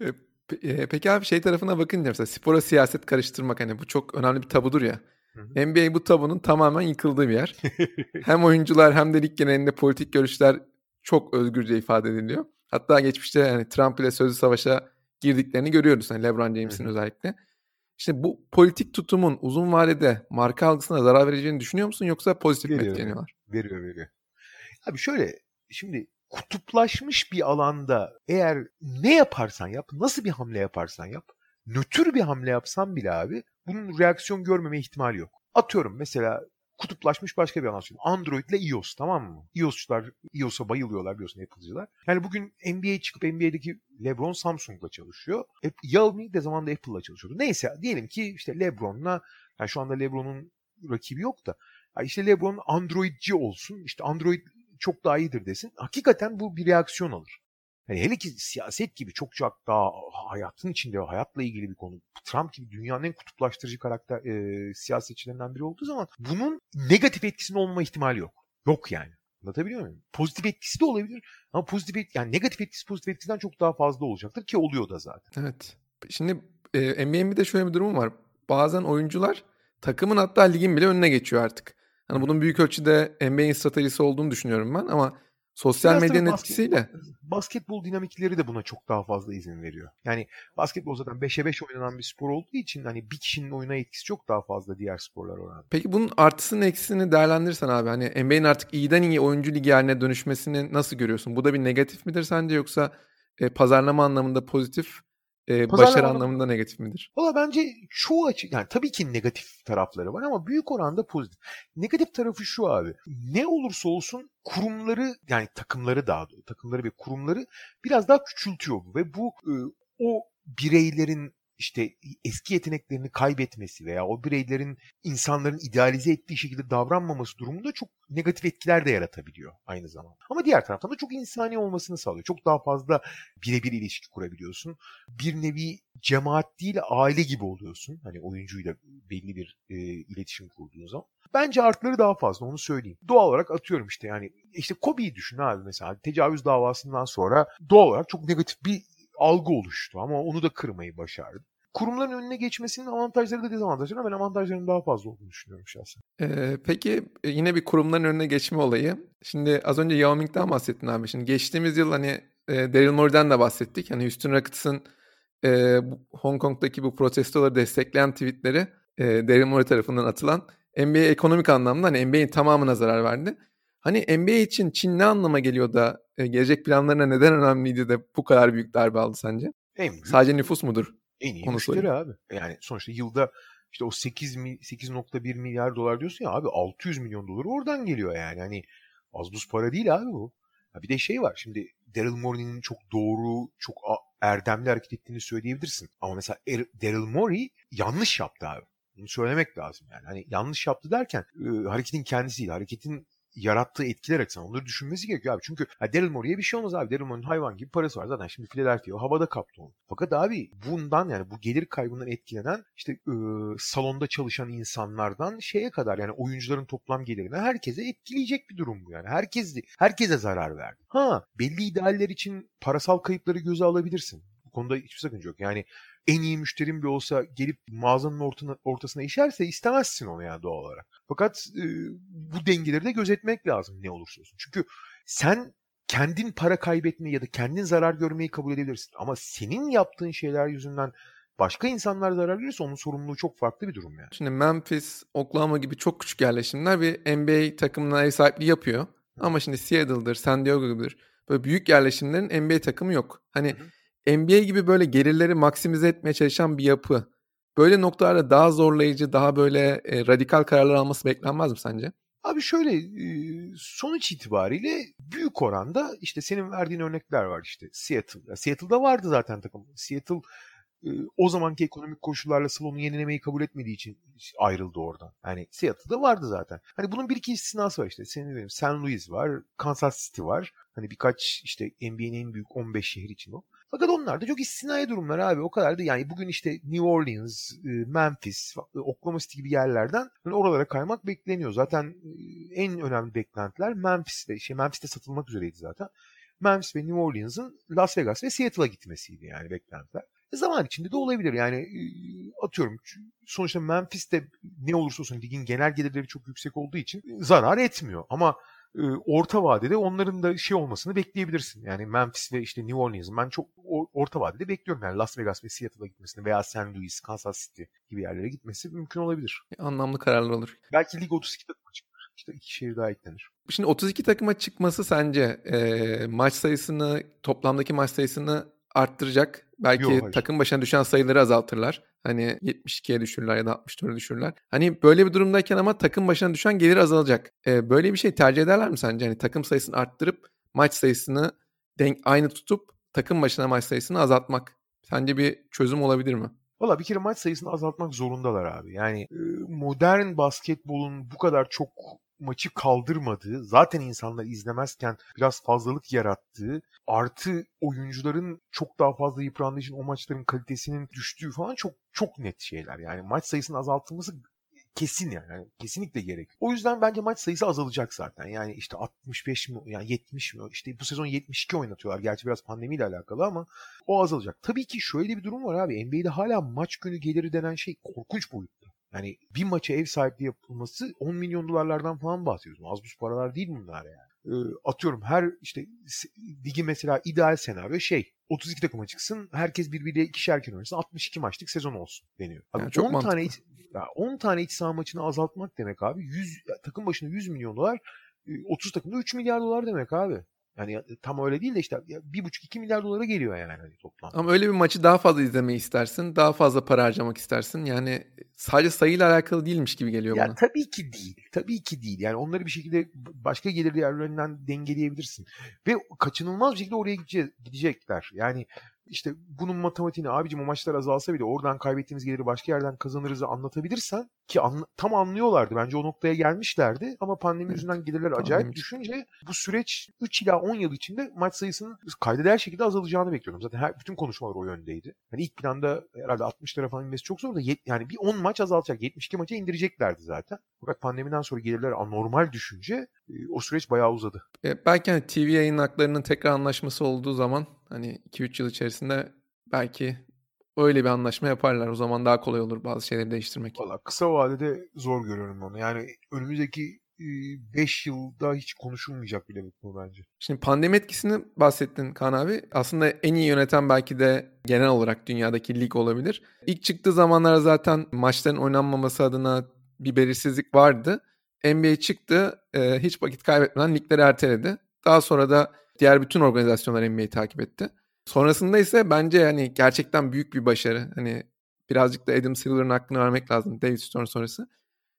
E, Pe- Peki abi şey tarafına bakınca mesela spora siyaset karıştırmak hani bu çok önemli bir tabudur ya. Hı hı. NBA bu tabunun tamamen yıkıldığı bir yer. *laughs* hem oyuncular hem de lig genelinde politik görüşler çok özgürce ifade ediliyor. Hatta geçmişte yani Trump ile sözlü savaşa girdiklerini görüyoruz. Yani LeBron James'in özellikle. İşte bu politik tutumun uzun vadede marka algısına zarar vereceğini düşünüyor musun yoksa pozitif mi etkileniyorlar? Veriyor veriyor. Abi şöyle şimdi kutuplaşmış bir alanda eğer ne yaparsan yap, nasıl bir hamle yaparsan yap, nötr bir hamle yapsan bile abi bunun reaksiyon görmeme ihtimali yok. Atıyorum mesela kutuplaşmış başka bir alan Android ile iOS tamam mı? iOS'çular iOS'a bayılıyorlar biliyorsun Apple'cılar. Yani bugün NBA çıkıp NBA'deki LeBron Samsung'la çalışıyor. Xiaomi de zamanında Apple'la çalışıyordu. Neyse diyelim ki işte LeBron'la yani şu anda LeBron'un rakibi yok da yani işte LeBron Androidci olsun. İşte Android çok daha iyidir desin. Hakikaten bu bir reaksiyon alır. Yani hele ki siyaset gibi çok çok daha hayatın içinde hayatla ilgili bir konu. Trump gibi dünyanın en kutuplaştırıcı karakter e, siyasetçilerinden biri olduğu zaman bunun negatif etkisinin olma ihtimali yok. Yok yani. Anlatabiliyor muyum? Pozitif etkisi de olabilir ama pozitif et, yani negatif etkisi pozitif etkisinden çok daha fazla olacaktır ki oluyor da zaten. Evet. Şimdi e, NBA'nin bir de şöyle bir durum var. Bazen oyuncular takımın hatta ligin bile önüne geçiyor artık. Hani bunun büyük ölçüde NBA'in stratejisi olduğunu düşünüyorum ben ama Sosyal Biraz medyanın basket, etkisiyle. Basketbol dinamikleri de buna çok daha fazla izin veriyor. Yani basketbol zaten 5'e 5 oynanan bir spor olduğu için hani bir kişinin oyuna etkisi çok daha fazla diğer sporlar oranında. Peki bunun artısını eksisini değerlendirirsen abi hani NBA'nin artık iyiden iyi oyuncu ligi haline dönüşmesini nasıl görüyorsun? Bu da bir negatif midir sence yoksa e, pazarlama anlamında pozitif e, başarı anlamında negatif midir? Valla bence çoğu açı yani tabii ki negatif tarafları var ama büyük oranda pozitif. Negatif tarafı şu abi. Ne olursa olsun kurumları yani takımları daha doğrusu takımları ve kurumları biraz daha küçültüyor bu ve bu e, o bireylerin işte eski yeteneklerini kaybetmesi veya o bireylerin insanların idealize ettiği şekilde davranmaması durumunda çok negatif etkiler de yaratabiliyor aynı zamanda. Ama diğer taraftan da çok insani olmasını sağlıyor. Çok daha fazla birebir ilişki kurabiliyorsun. Bir nevi cemaat değil aile gibi oluyorsun. Hani oyuncuyla belli bir e, iletişim kurduğun zaman. Bence artları daha fazla onu söyleyeyim. Doğal olarak atıyorum işte yani işte Kobe'yi düşün abi mesela tecavüz davasından sonra doğal olarak çok negatif bir algı oluştu ama onu da kırmayı başardı kurumların önüne geçmesinin avantajları da dezavantajları ben avantajlarının daha fazla olduğunu düşünüyorum şahsen. Ee, peki e, yine bir kurumların önüne geçme olayı. Şimdi az önce Yao Ming'den bahsettin abi. Şimdi geçtiğimiz yıl hani e, Daryl Morey'den de bahsettik. Hani Houston Rockets'ın e, Hong Kong'daki bu protestoları destekleyen tweetleri e, Daryl Morey tarafından atılan NBA ekonomik anlamda hani NBA'in tamamına zarar verdi. Hani NBA için Çin ne anlama geliyor da e, gelecek planlarına neden önemliydi de bu kadar büyük darbe aldı sence? En büyük. Sadece nüfus mudur? En iyi Onu müşteri söyleyeyim. abi. Yani sonuçta yılda işte o 8 8.1 milyar dolar diyorsun ya abi 600 milyon dolar oradan geliyor yani. Hani az buz para değil abi bu. Ha bir de şey var şimdi Daryl Morey'nin çok doğru, çok erdemli hareket ettiğini söyleyebilirsin. Ama mesela er, Daryl Morey yanlış yaptı abi. Bunu söylemek lazım yani. Hani yanlış yaptı derken e, hareketin kendisi değil. Hareketin yarattığı etkiler açısından onları düşünmesi gerekiyor abi. Çünkü ha, Daryl Morey'e bir şey olmaz abi. Daryl Morey'in hayvan gibi parası var. Zaten şimdi Philadelphia havada kaptı onu. Fakat abi bundan yani bu gelir kaybından etkilenen işte e, salonda çalışan insanlardan şeye kadar yani oyuncuların toplam gelirine herkese etkileyecek bir durum bu yani. Herkes, herkese zarar verdi. Ha belli idealler için parasal kayıpları göze alabilirsin. Bu konuda hiçbir sakınca yok. Yani en iyi müşterim bile olsa gelip mağazanın ortana, ortasına işerse istemezsin onu yani doğal olarak. Fakat e, bu dengeleri de gözetmek lazım ne olursa olsun. Çünkü sen kendin para kaybetmeyi ya da kendin zarar görmeyi kabul edebilirsin. Ama senin yaptığın şeyler yüzünden başka insanlar zarar görürse onun sorumluluğu çok farklı bir durum yani. Şimdi Memphis, Oklahoma gibi çok küçük yerleşimler bir NBA takımına ev sahipliği yapıyor. Ama şimdi Seattle'dır, San Diego gibidir. Böyle büyük yerleşimlerin NBA takımı yok. Hani hı hı. NBA gibi böyle gelirleri maksimize etmeye çalışan bir yapı böyle noktalarda daha zorlayıcı, daha böyle e, radikal kararlar alması beklenmez mi sence? Abi şöyle sonuç itibariyle büyük oranda işte senin verdiğin örnekler var işte Seattle. Seattle'da vardı zaten takım. Seattle o zamanki ekonomik koşullarla salonu yenilemeyi kabul etmediği için ayrıldı oradan. Yani Seattle'da vardı zaten. Hani bunun bir iki istisnası var işte. Senin dedim St. Louis var, Kansas City var. Hani birkaç işte NBA'nin en büyük 15 şehir için o. Fakat onlar da çok istinai durumlar abi. O kadar da yani bugün işte New Orleans, e, Memphis, Oklahoma City gibi yerlerden yani oralara kaymak bekleniyor. Zaten e, en önemli beklentiler Memphis'te, şey Memphis'te satılmak üzereydi zaten. Memphis ve New Orleans'ın Las Vegas ve Seattle'a gitmesiydi yani beklentiler. E, zaman içinde de olabilir. Yani atıyorum sonuçta Memphis'te ne olursa olsun ligin genel gelirleri çok yüksek olduğu için zarar etmiyor. Ama orta vadede onların da şey olmasını bekleyebilirsin. Yani Memphis ve işte New Orleans ben çok orta vadede bekliyorum. Yani Las Vegas ve Seattle'a gitmesini veya St. Louis, Kansas City gibi yerlere gitmesi mümkün olabilir. Anlamlı kararlar olur. Belki lig 32 takıma çıkar. İşte iki şehir daha eklenir. Şimdi 32 takıma çıkması sence e, maç sayısını, toplamdaki maç sayısını arttıracak. Belki Yok, takım başına düşen sayıları azaltırlar. Hani 72'ye düşürürler ya da 64'e düşürürler. Hani böyle bir durumdayken ama takım başına düşen gelir azalacak. Ee, böyle bir şey tercih ederler mi sence? Hani takım sayısını arttırıp maç sayısını denk aynı tutup takım başına maç sayısını azaltmak. Sence bir çözüm olabilir mi? Valla bir kere maç sayısını azaltmak zorundalar abi. Yani modern basketbolun bu kadar çok maçı kaldırmadığı, zaten insanlar izlemezken biraz fazlalık yarattığı, artı oyuncuların çok daha fazla yıprandığı için o maçların kalitesinin düştüğü falan çok çok net şeyler. Yani maç sayısının azaltılması kesin yani. yani kesinlikle gerek. O yüzden bence maç sayısı azalacak zaten. Yani işte 65 mi yani 70 mi işte bu sezon 72 oynatıyorlar. Gerçi biraz pandemiyle alakalı ama o azalacak. Tabii ki şöyle bir durum var abi. NBA'de hala maç günü geliri denen şey korkunç boyutta. Yani bir maça ev sahipliği yapılması 10 milyon dolarlardan falan bahsediyoruz. Az buz paralar değil bunlar yani. E, atıyorum her işte ligi mesela ideal senaryo şey 32 takıma çıksın herkes birbiriyle ikişerken oynasın 62 maçlık sezon olsun deniyor. Abi yani çok 10 mantıklı. tane iç, ya 10 tane iç saha maçını azaltmak demek abi 100 takım başına 100 milyon dolar 30 takımda 3 milyar dolar demek abi. Yani tam öyle değil de işte bir buçuk iki milyar dolara geliyor yani hani toplam. Ama öyle bir maçı daha fazla izlemeyi istersin. Daha fazla para harcamak istersin. Yani sadece sayıyla alakalı değilmiş gibi geliyor ya bana. Tabii ki değil. Tabii ki değil. Yani onları bir şekilde başka gelir yerlerinden dengeleyebilirsin. Ve kaçınılmaz bir şekilde oraya gidecekler. Yani işte bunun matematiğini abicim o maçlar azalsa bile oradan kaybettiğimiz geliri başka yerden kazanırızı anlatabilirsen ki an, tam anlıyorlardı. Bence o noktaya gelmişlerdi ama pandemi evet. yüzünden gelirler acayip pandemi. düşünce bu süreç 3 ila 10 yıl içinde maç sayısının kaydeder şekilde azalacağını bekliyordum. Zaten her, bütün konuşmalar o yöndeydi. Hani ilk planda herhalde 60 lira falan inmesi çok zor da yet, yani bir 10 maç azaltacak. 72 maça indireceklerdi zaten. Fakat pandemiden sonra gelirler anormal düşünce e, o süreç bayağı uzadı. E, belki hani TV yayın haklarının tekrar anlaşması olduğu zaman hani 2-3 yıl içerisinde belki öyle bir anlaşma yaparlar. O zaman daha kolay olur bazı şeyleri değiştirmek. Valla kısa vadede zor görüyorum onu. Yani önümüzdeki 5 yılda hiç konuşulmayacak bile bu konu bence. Şimdi pandemi etkisini bahsettin Kaan abi. Aslında en iyi yöneten belki de genel olarak dünyadaki lig olabilir. İlk çıktığı zamanlarda zaten maçların oynanmaması adına bir belirsizlik vardı. NBA çıktı, hiç vakit kaybetmeden ligleri erteledi. Daha sonra da Diğer bütün organizasyonlar NBA'yi takip etti. Sonrasında ise bence hani gerçekten büyük bir başarı. Hani birazcık da Adam Silver'ın hakkını vermek lazım David Stern sonrası.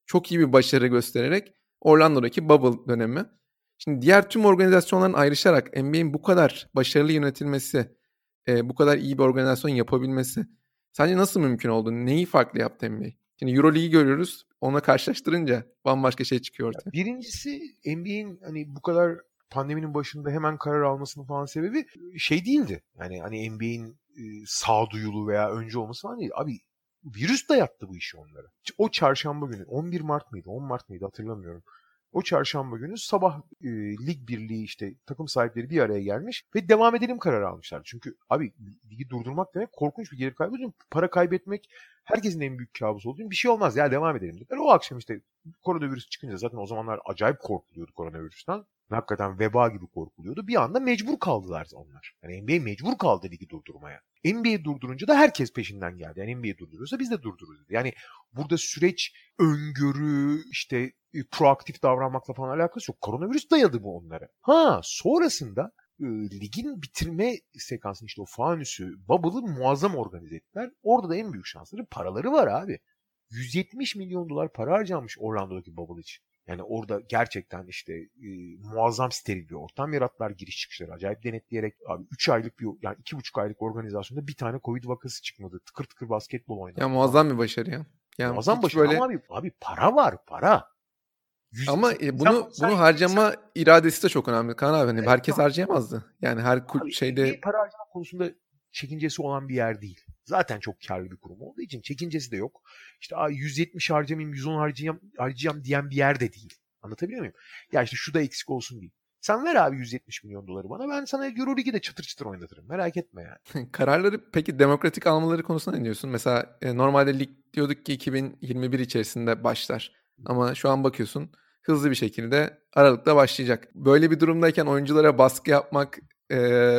Çok iyi bir başarı göstererek Orlando'daki bubble dönemi. Şimdi diğer tüm organizasyonların ayrışarak NBA'in bu kadar başarılı yönetilmesi, e, bu kadar iyi bir organizasyon yapabilmesi sence nasıl mümkün oldu? Neyi farklı yaptı NBA? Şimdi Euroleague'i görüyoruz. Ona karşılaştırınca bambaşka şey çıkıyor ortaya. Birincisi NBA'in hani bu kadar pandeminin başında hemen karar almasının falan sebebi şey değildi. Yani hani NBA'in e, sağduyulu veya önce olması falan değil. Abi virüs dayattı bu işi onlara. O çarşamba günü 11 Mart mıydı 10 Mart mıydı hatırlamıyorum. O çarşamba günü sabah e, lig birliği işte takım sahipleri bir araya gelmiş ve devam edelim kararı almışlar. Çünkü abi ligi durdurmak demek korkunç bir gelir kaybı. Para kaybetmek herkesin en büyük kabusu olduğu bir şey olmaz ya devam edelim dediler. O akşam işte koronavirüs çıkınca zaten o zamanlar acayip korkuluyordu koronavirüsten hakikaten veba gibi korkuluyordu. Bir anda mecbur kaldılar onlar. Yani NBA mecbur kaldı ligi durdurmaya. NBA durdurunca da herkes peşinden geldi. Yani NBA durduruyorsa biz de durdururuz. Yani burada süreç öngörü, işte e, proaktif davranmakla falan alakası yok. Koronavirüs dayadı bu onlara. Ha sonrasında e, ligin bitirme sekansını işte o fanüsü, bubble'ı muazzam organize ettiler. Orada da en büyük şansları paraları var abi. 170 milyon dolar para harcanmış Orlando'daki bubble için. Yani orada gerçekten işte e, muazzam steril bir ortam yarattılar giriş çıkışları acayip denetleyerek abi 3 aylık bir yani 2,5 aylık organizasyonda bir tane Covid vakası çıkmadı. Tıkır tıkır basketbol oynadı. Ya muazzam bir başarı ya. Yani muazzam başarı böyle... ama abi, abi para var para. Yüz... Ama e, bunu sen, bunu harcama sen... iradesi de çok önemli Kaan abi. Hani evet, herkes tamam. harcayamazdı. Yani her abi, şeyde para harcama konusunda çekincesi olan bir yer değil. Zaten çok karlı bir kurum olduğu için çekincesi de yok. İşte 170 harcamayayım 110 harcayacağım, harcayacağım diyen bir yer de değil. Anlatabiliyor muyum? Ya işte şu da eksik olsun değil. Sen ver abi 170 milyon doları bana. Ben sana Euroligi de çıtır çıtır oynatırım. Merak etme yani. *laughs* Kararları peki demokratik almaları konusunda ne diyorsun? Mesela e, normalde lig diyorduk ki 2021 içerisinde başlar. Ama şu an bakıyorsun hızlı bir şekilde Aralık'ta başlayacak. Böyle bir durumdayken oyunculara baskı yapmak e,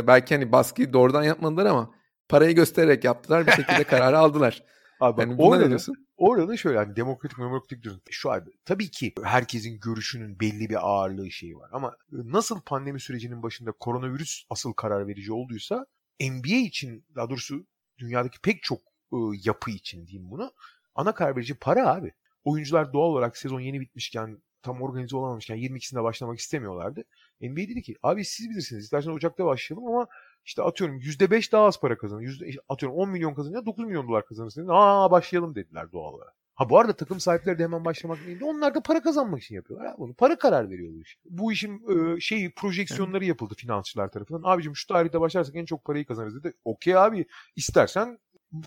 belki hani baskıyı doğrudan yapmadılar ama parayı göstererek yaptılar. Bir şekilde *laughs* kararı aldılar. Abi yani buna ne diyorsun? Orada şöyle hani demokratik demokratik diyorsun. Şu abi tabii ki herkesin görüşünün belli bir ağırlığı şeyi var. Ama nasıl pandemi sürecinin başında koronavirüs asıl karar verici olduysa NBA için daha doğrusu dünyadaki pek çok ıı, yapı için diyeyim bunu. Ana karar verici para abi. Oyuncular doğal olarak sezon yeni bitmişken tam organize olamamışken 22'sinde başlamak istemiyorlardı. NBA dedi ki abi siz bilirsiniz isterseniz Ocak'ta başlayalım ama işte atıyorum %5 daha az para kazanır. Yüzde, atıyorum 10 milyon kazanınca 9 milyon dolar kazanırsınız. Aa başlayalım dediler doğal olarak. Ha bu arada takım sahipleri de hemen başlamak değil. Onlar da para kazanmak için yapıyorlar. Ha, bunu para karar veriyor bu iş. Bu işin e, şeyi projeksiyonları yapıldı finansçılar tarafından. Abicim şu tarihte başlarsak en çok parayı kazanırız dedi. Okey abi istersen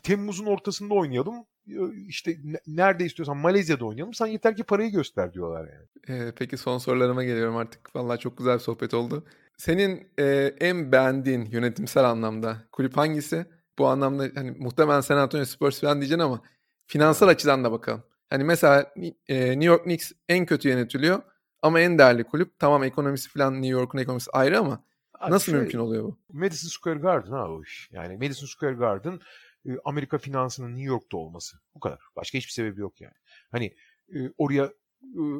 Temmuz'un ortasında oynayalım. İşte nerede istiyorsan Malezya'da oynayalım. Sen yeter ki parayı göster diyorlar yani. Ee, peki son sorularıma geliyorum artık. Vallahi çok güzel bir sohbet oldu. Senin e, en beğendiğin yönetimsel anlamda kulüp hangisi? Bu anlamda hani muhtemelen San Antonio Spurs falan diyeceksin ama finansal açıdan da bakalım. Hani mesela e, New York Knicks en kötü yönetiliyor ama en değerli kulüp. Tamam ekonomisi falan New York'un ekonomisi ayrı ama Abi nasıl şey, mümkün oluyor bu? Madison Square Garden ha o iş. Yani Madison Square Garden Amerika finansının New York'ta olması. Bu kadar. Başka hiçbir sebebi yok yani. Hani e, oraya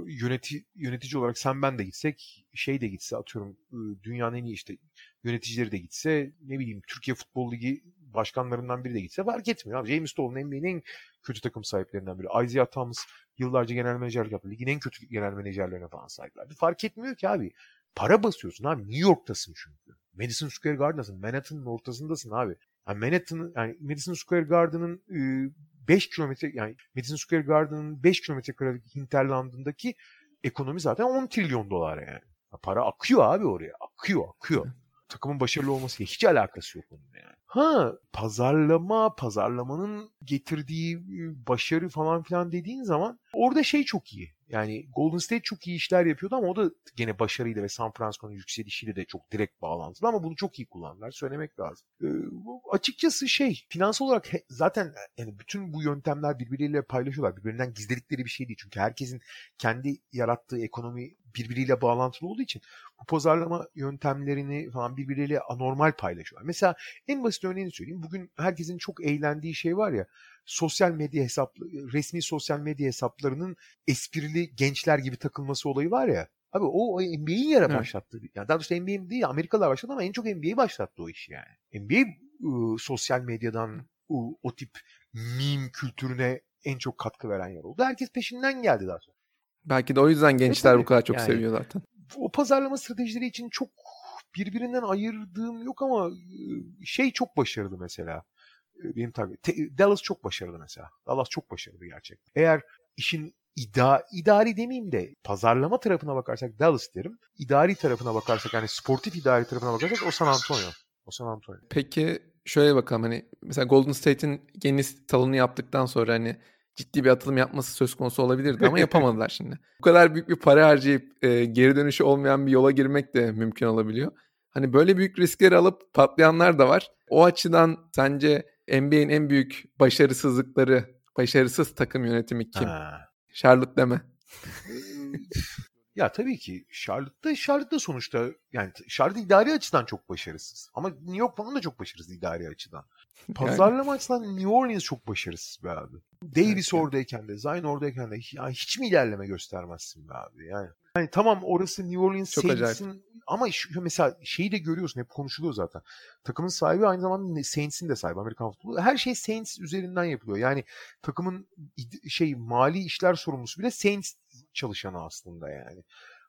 yöneti, yönetici olarak sen ben de gitsek şey de gitse atıyorum dünyanın en iyi işte yöneticileri de gitse ne bileyim Türkiye Futbol Ligi başkanlarından biri de gitse fark etmiyor. Abi James Dolan NBA'nin en kötü takım sahiplerinden biri. Isaiah Thomas yıllarca genel menajerlik yaptı. Ligin en kötü genel menajerlerine falan sahipler. Bir fark etmiyor ki abi. Para basıyorsun abi. New York'tasın çünkü. Madison Square Garden'dasın. Manhattan'ın ortasındasın abi. Yani Manhattan, yani Madison Square Garden'ın 5 kilometre yani Madison Square Garden'ın 5 kilometre karelik hinterlandındaki ekonomi zaten 10 trilyon dolar yani. Para akıyor abi oraya. Akıyor, akıyor. Takımın başarılı olması hiç alakası yok onunla yani. Ha pazarlama, pazarlamanın getirdiği başarı falan filan dediğin zaman orada şey çok iyi. Yani Golden State çok iyi işler yapıyordu ama o da gene başarıyla ve San Francisco'nun yükselişiyle de çok direkt bağlantılı ama bunu çok iyi kullandılar. Söylemek lazım. Ee, açıkçası şey finansal olarak he, zaten yani bütün bu yöntemler birbiriyle paylaşıyorlar. Birbirinden gizledikleri bir şey değil. Çünkü herkesin kendi yarattığı ekonomi birbiriyle bağlantılı olduğu için bu pazarlama yöntemlerini falan birbiriyle anormal paylaşıyorlar. Mesela en basit örneğini söyleyeyim. Bugün herkesin çok eğlendiği şey var ya sosyal medya hesapları, resmi sosyal medya hesaplarının esprili gençler gibi takılması olayı var ya. Abi o, o NBA'yi yere başlattı. Yani daha doğrusu NBA değil Amerikalılar başladı ama en çok NBA başlattı o işi yani. NBA ıı, sosyal medyadan ıı, o tip meme kültürüne en çok katkı veren yer oldu. Herkes peşinden geldi daha sonra. Belki de o yüzden gençler e, bu kadar çok yani, seviyor zaten. O pazarlama stratejileri için çok birbirinden ayırdığım yok ama şey çok başarılı mesela. Benim tabii Dallas çok başarılı mesela. Dallas çok başarılı gerçekten. Eğer işin ida, idari demeyeyim de pazarlama tarafına bakarsak Dallas derim. İdari tarafına bakarsak yani sportif idari tarafına bakarsak o San Antonio. O San Antonio. Peki şöyle bakalım hani mesela Golden State'in yeni talını yaptıktan sonra hani ciddi bir atılım yapması söz konusu olabilirdi ama *laughs* yapamadılar şimdi. Bu kadar büyük bir para harcayıp e, geri dönüşü olmayan bir yola girmek de mümkün olabiliyor. Hani böyle büyük riskleri alıp patlayanlar da var. O açıdan sence NBA'in en büyük başarısızlıkları, başarısız takım yönetimi kim? Ha. Charlotte deme. *laughs* ya tabii ki Charlotte'da Charlotte sonuçta yani Charlotte idari açıdan çok başarısız. Ama New York falan da çok başarısız idari açıdan. *laughs* Pazarlama yani. açısından New Orleans çok başarısız be abi. Davis evet. oradayken de, Zion oradayken de yani hiç mi ilerleme göstermezsin be abi yani. Yani tamam orası New Orleans çok Saints'in ama şu, mesela şeyi de görüyorsun hep konuşuluyor zaten. Takımın sahibi aynı zamanda Saints'in de sahibi Amerikan futbolu. Her şey Saints üzerinden yapılıyor. Yani takımın şey mali işler sorumlusu bile Saints çalışanı aslında yani.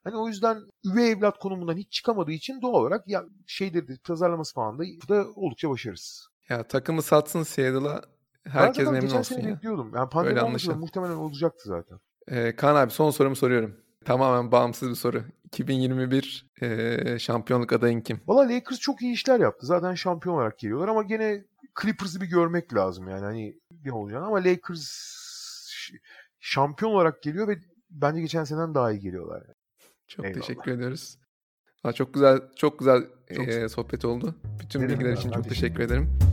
Hani o yüzden üvey evlat konumundan hiç çıkamadığı için doğal olarak ya şeydir pazarlaması falan da, da oldukça başarısız. Ya takımı satsın Seattle'a herkes memnun olsun geçen sene bekliyordum. Yani pandemi muhtemelen olacaktı zaten. Ee, Kaan abi son sorumu soruyorum. Tamamen bağımsız bir soru. 2021 e, şampiyonluk adayın kim? Valla Lakers çok iyi işler yaptı. Zaten şampiyon olarak geliyorlar ama gene Clippers'ı bir görmek lazım yani. Hani ne olacağını ama Lakers şampiyon olarak geliyor ve bence geçen seneden daha iyi geliyorlar. Yani. Çok Eyvallah. teşekkür ediyoruz. Ha, çok güzel çok güzel çok e, sohbet oldu. Bütün bilgiler için çok teşekkür ederim.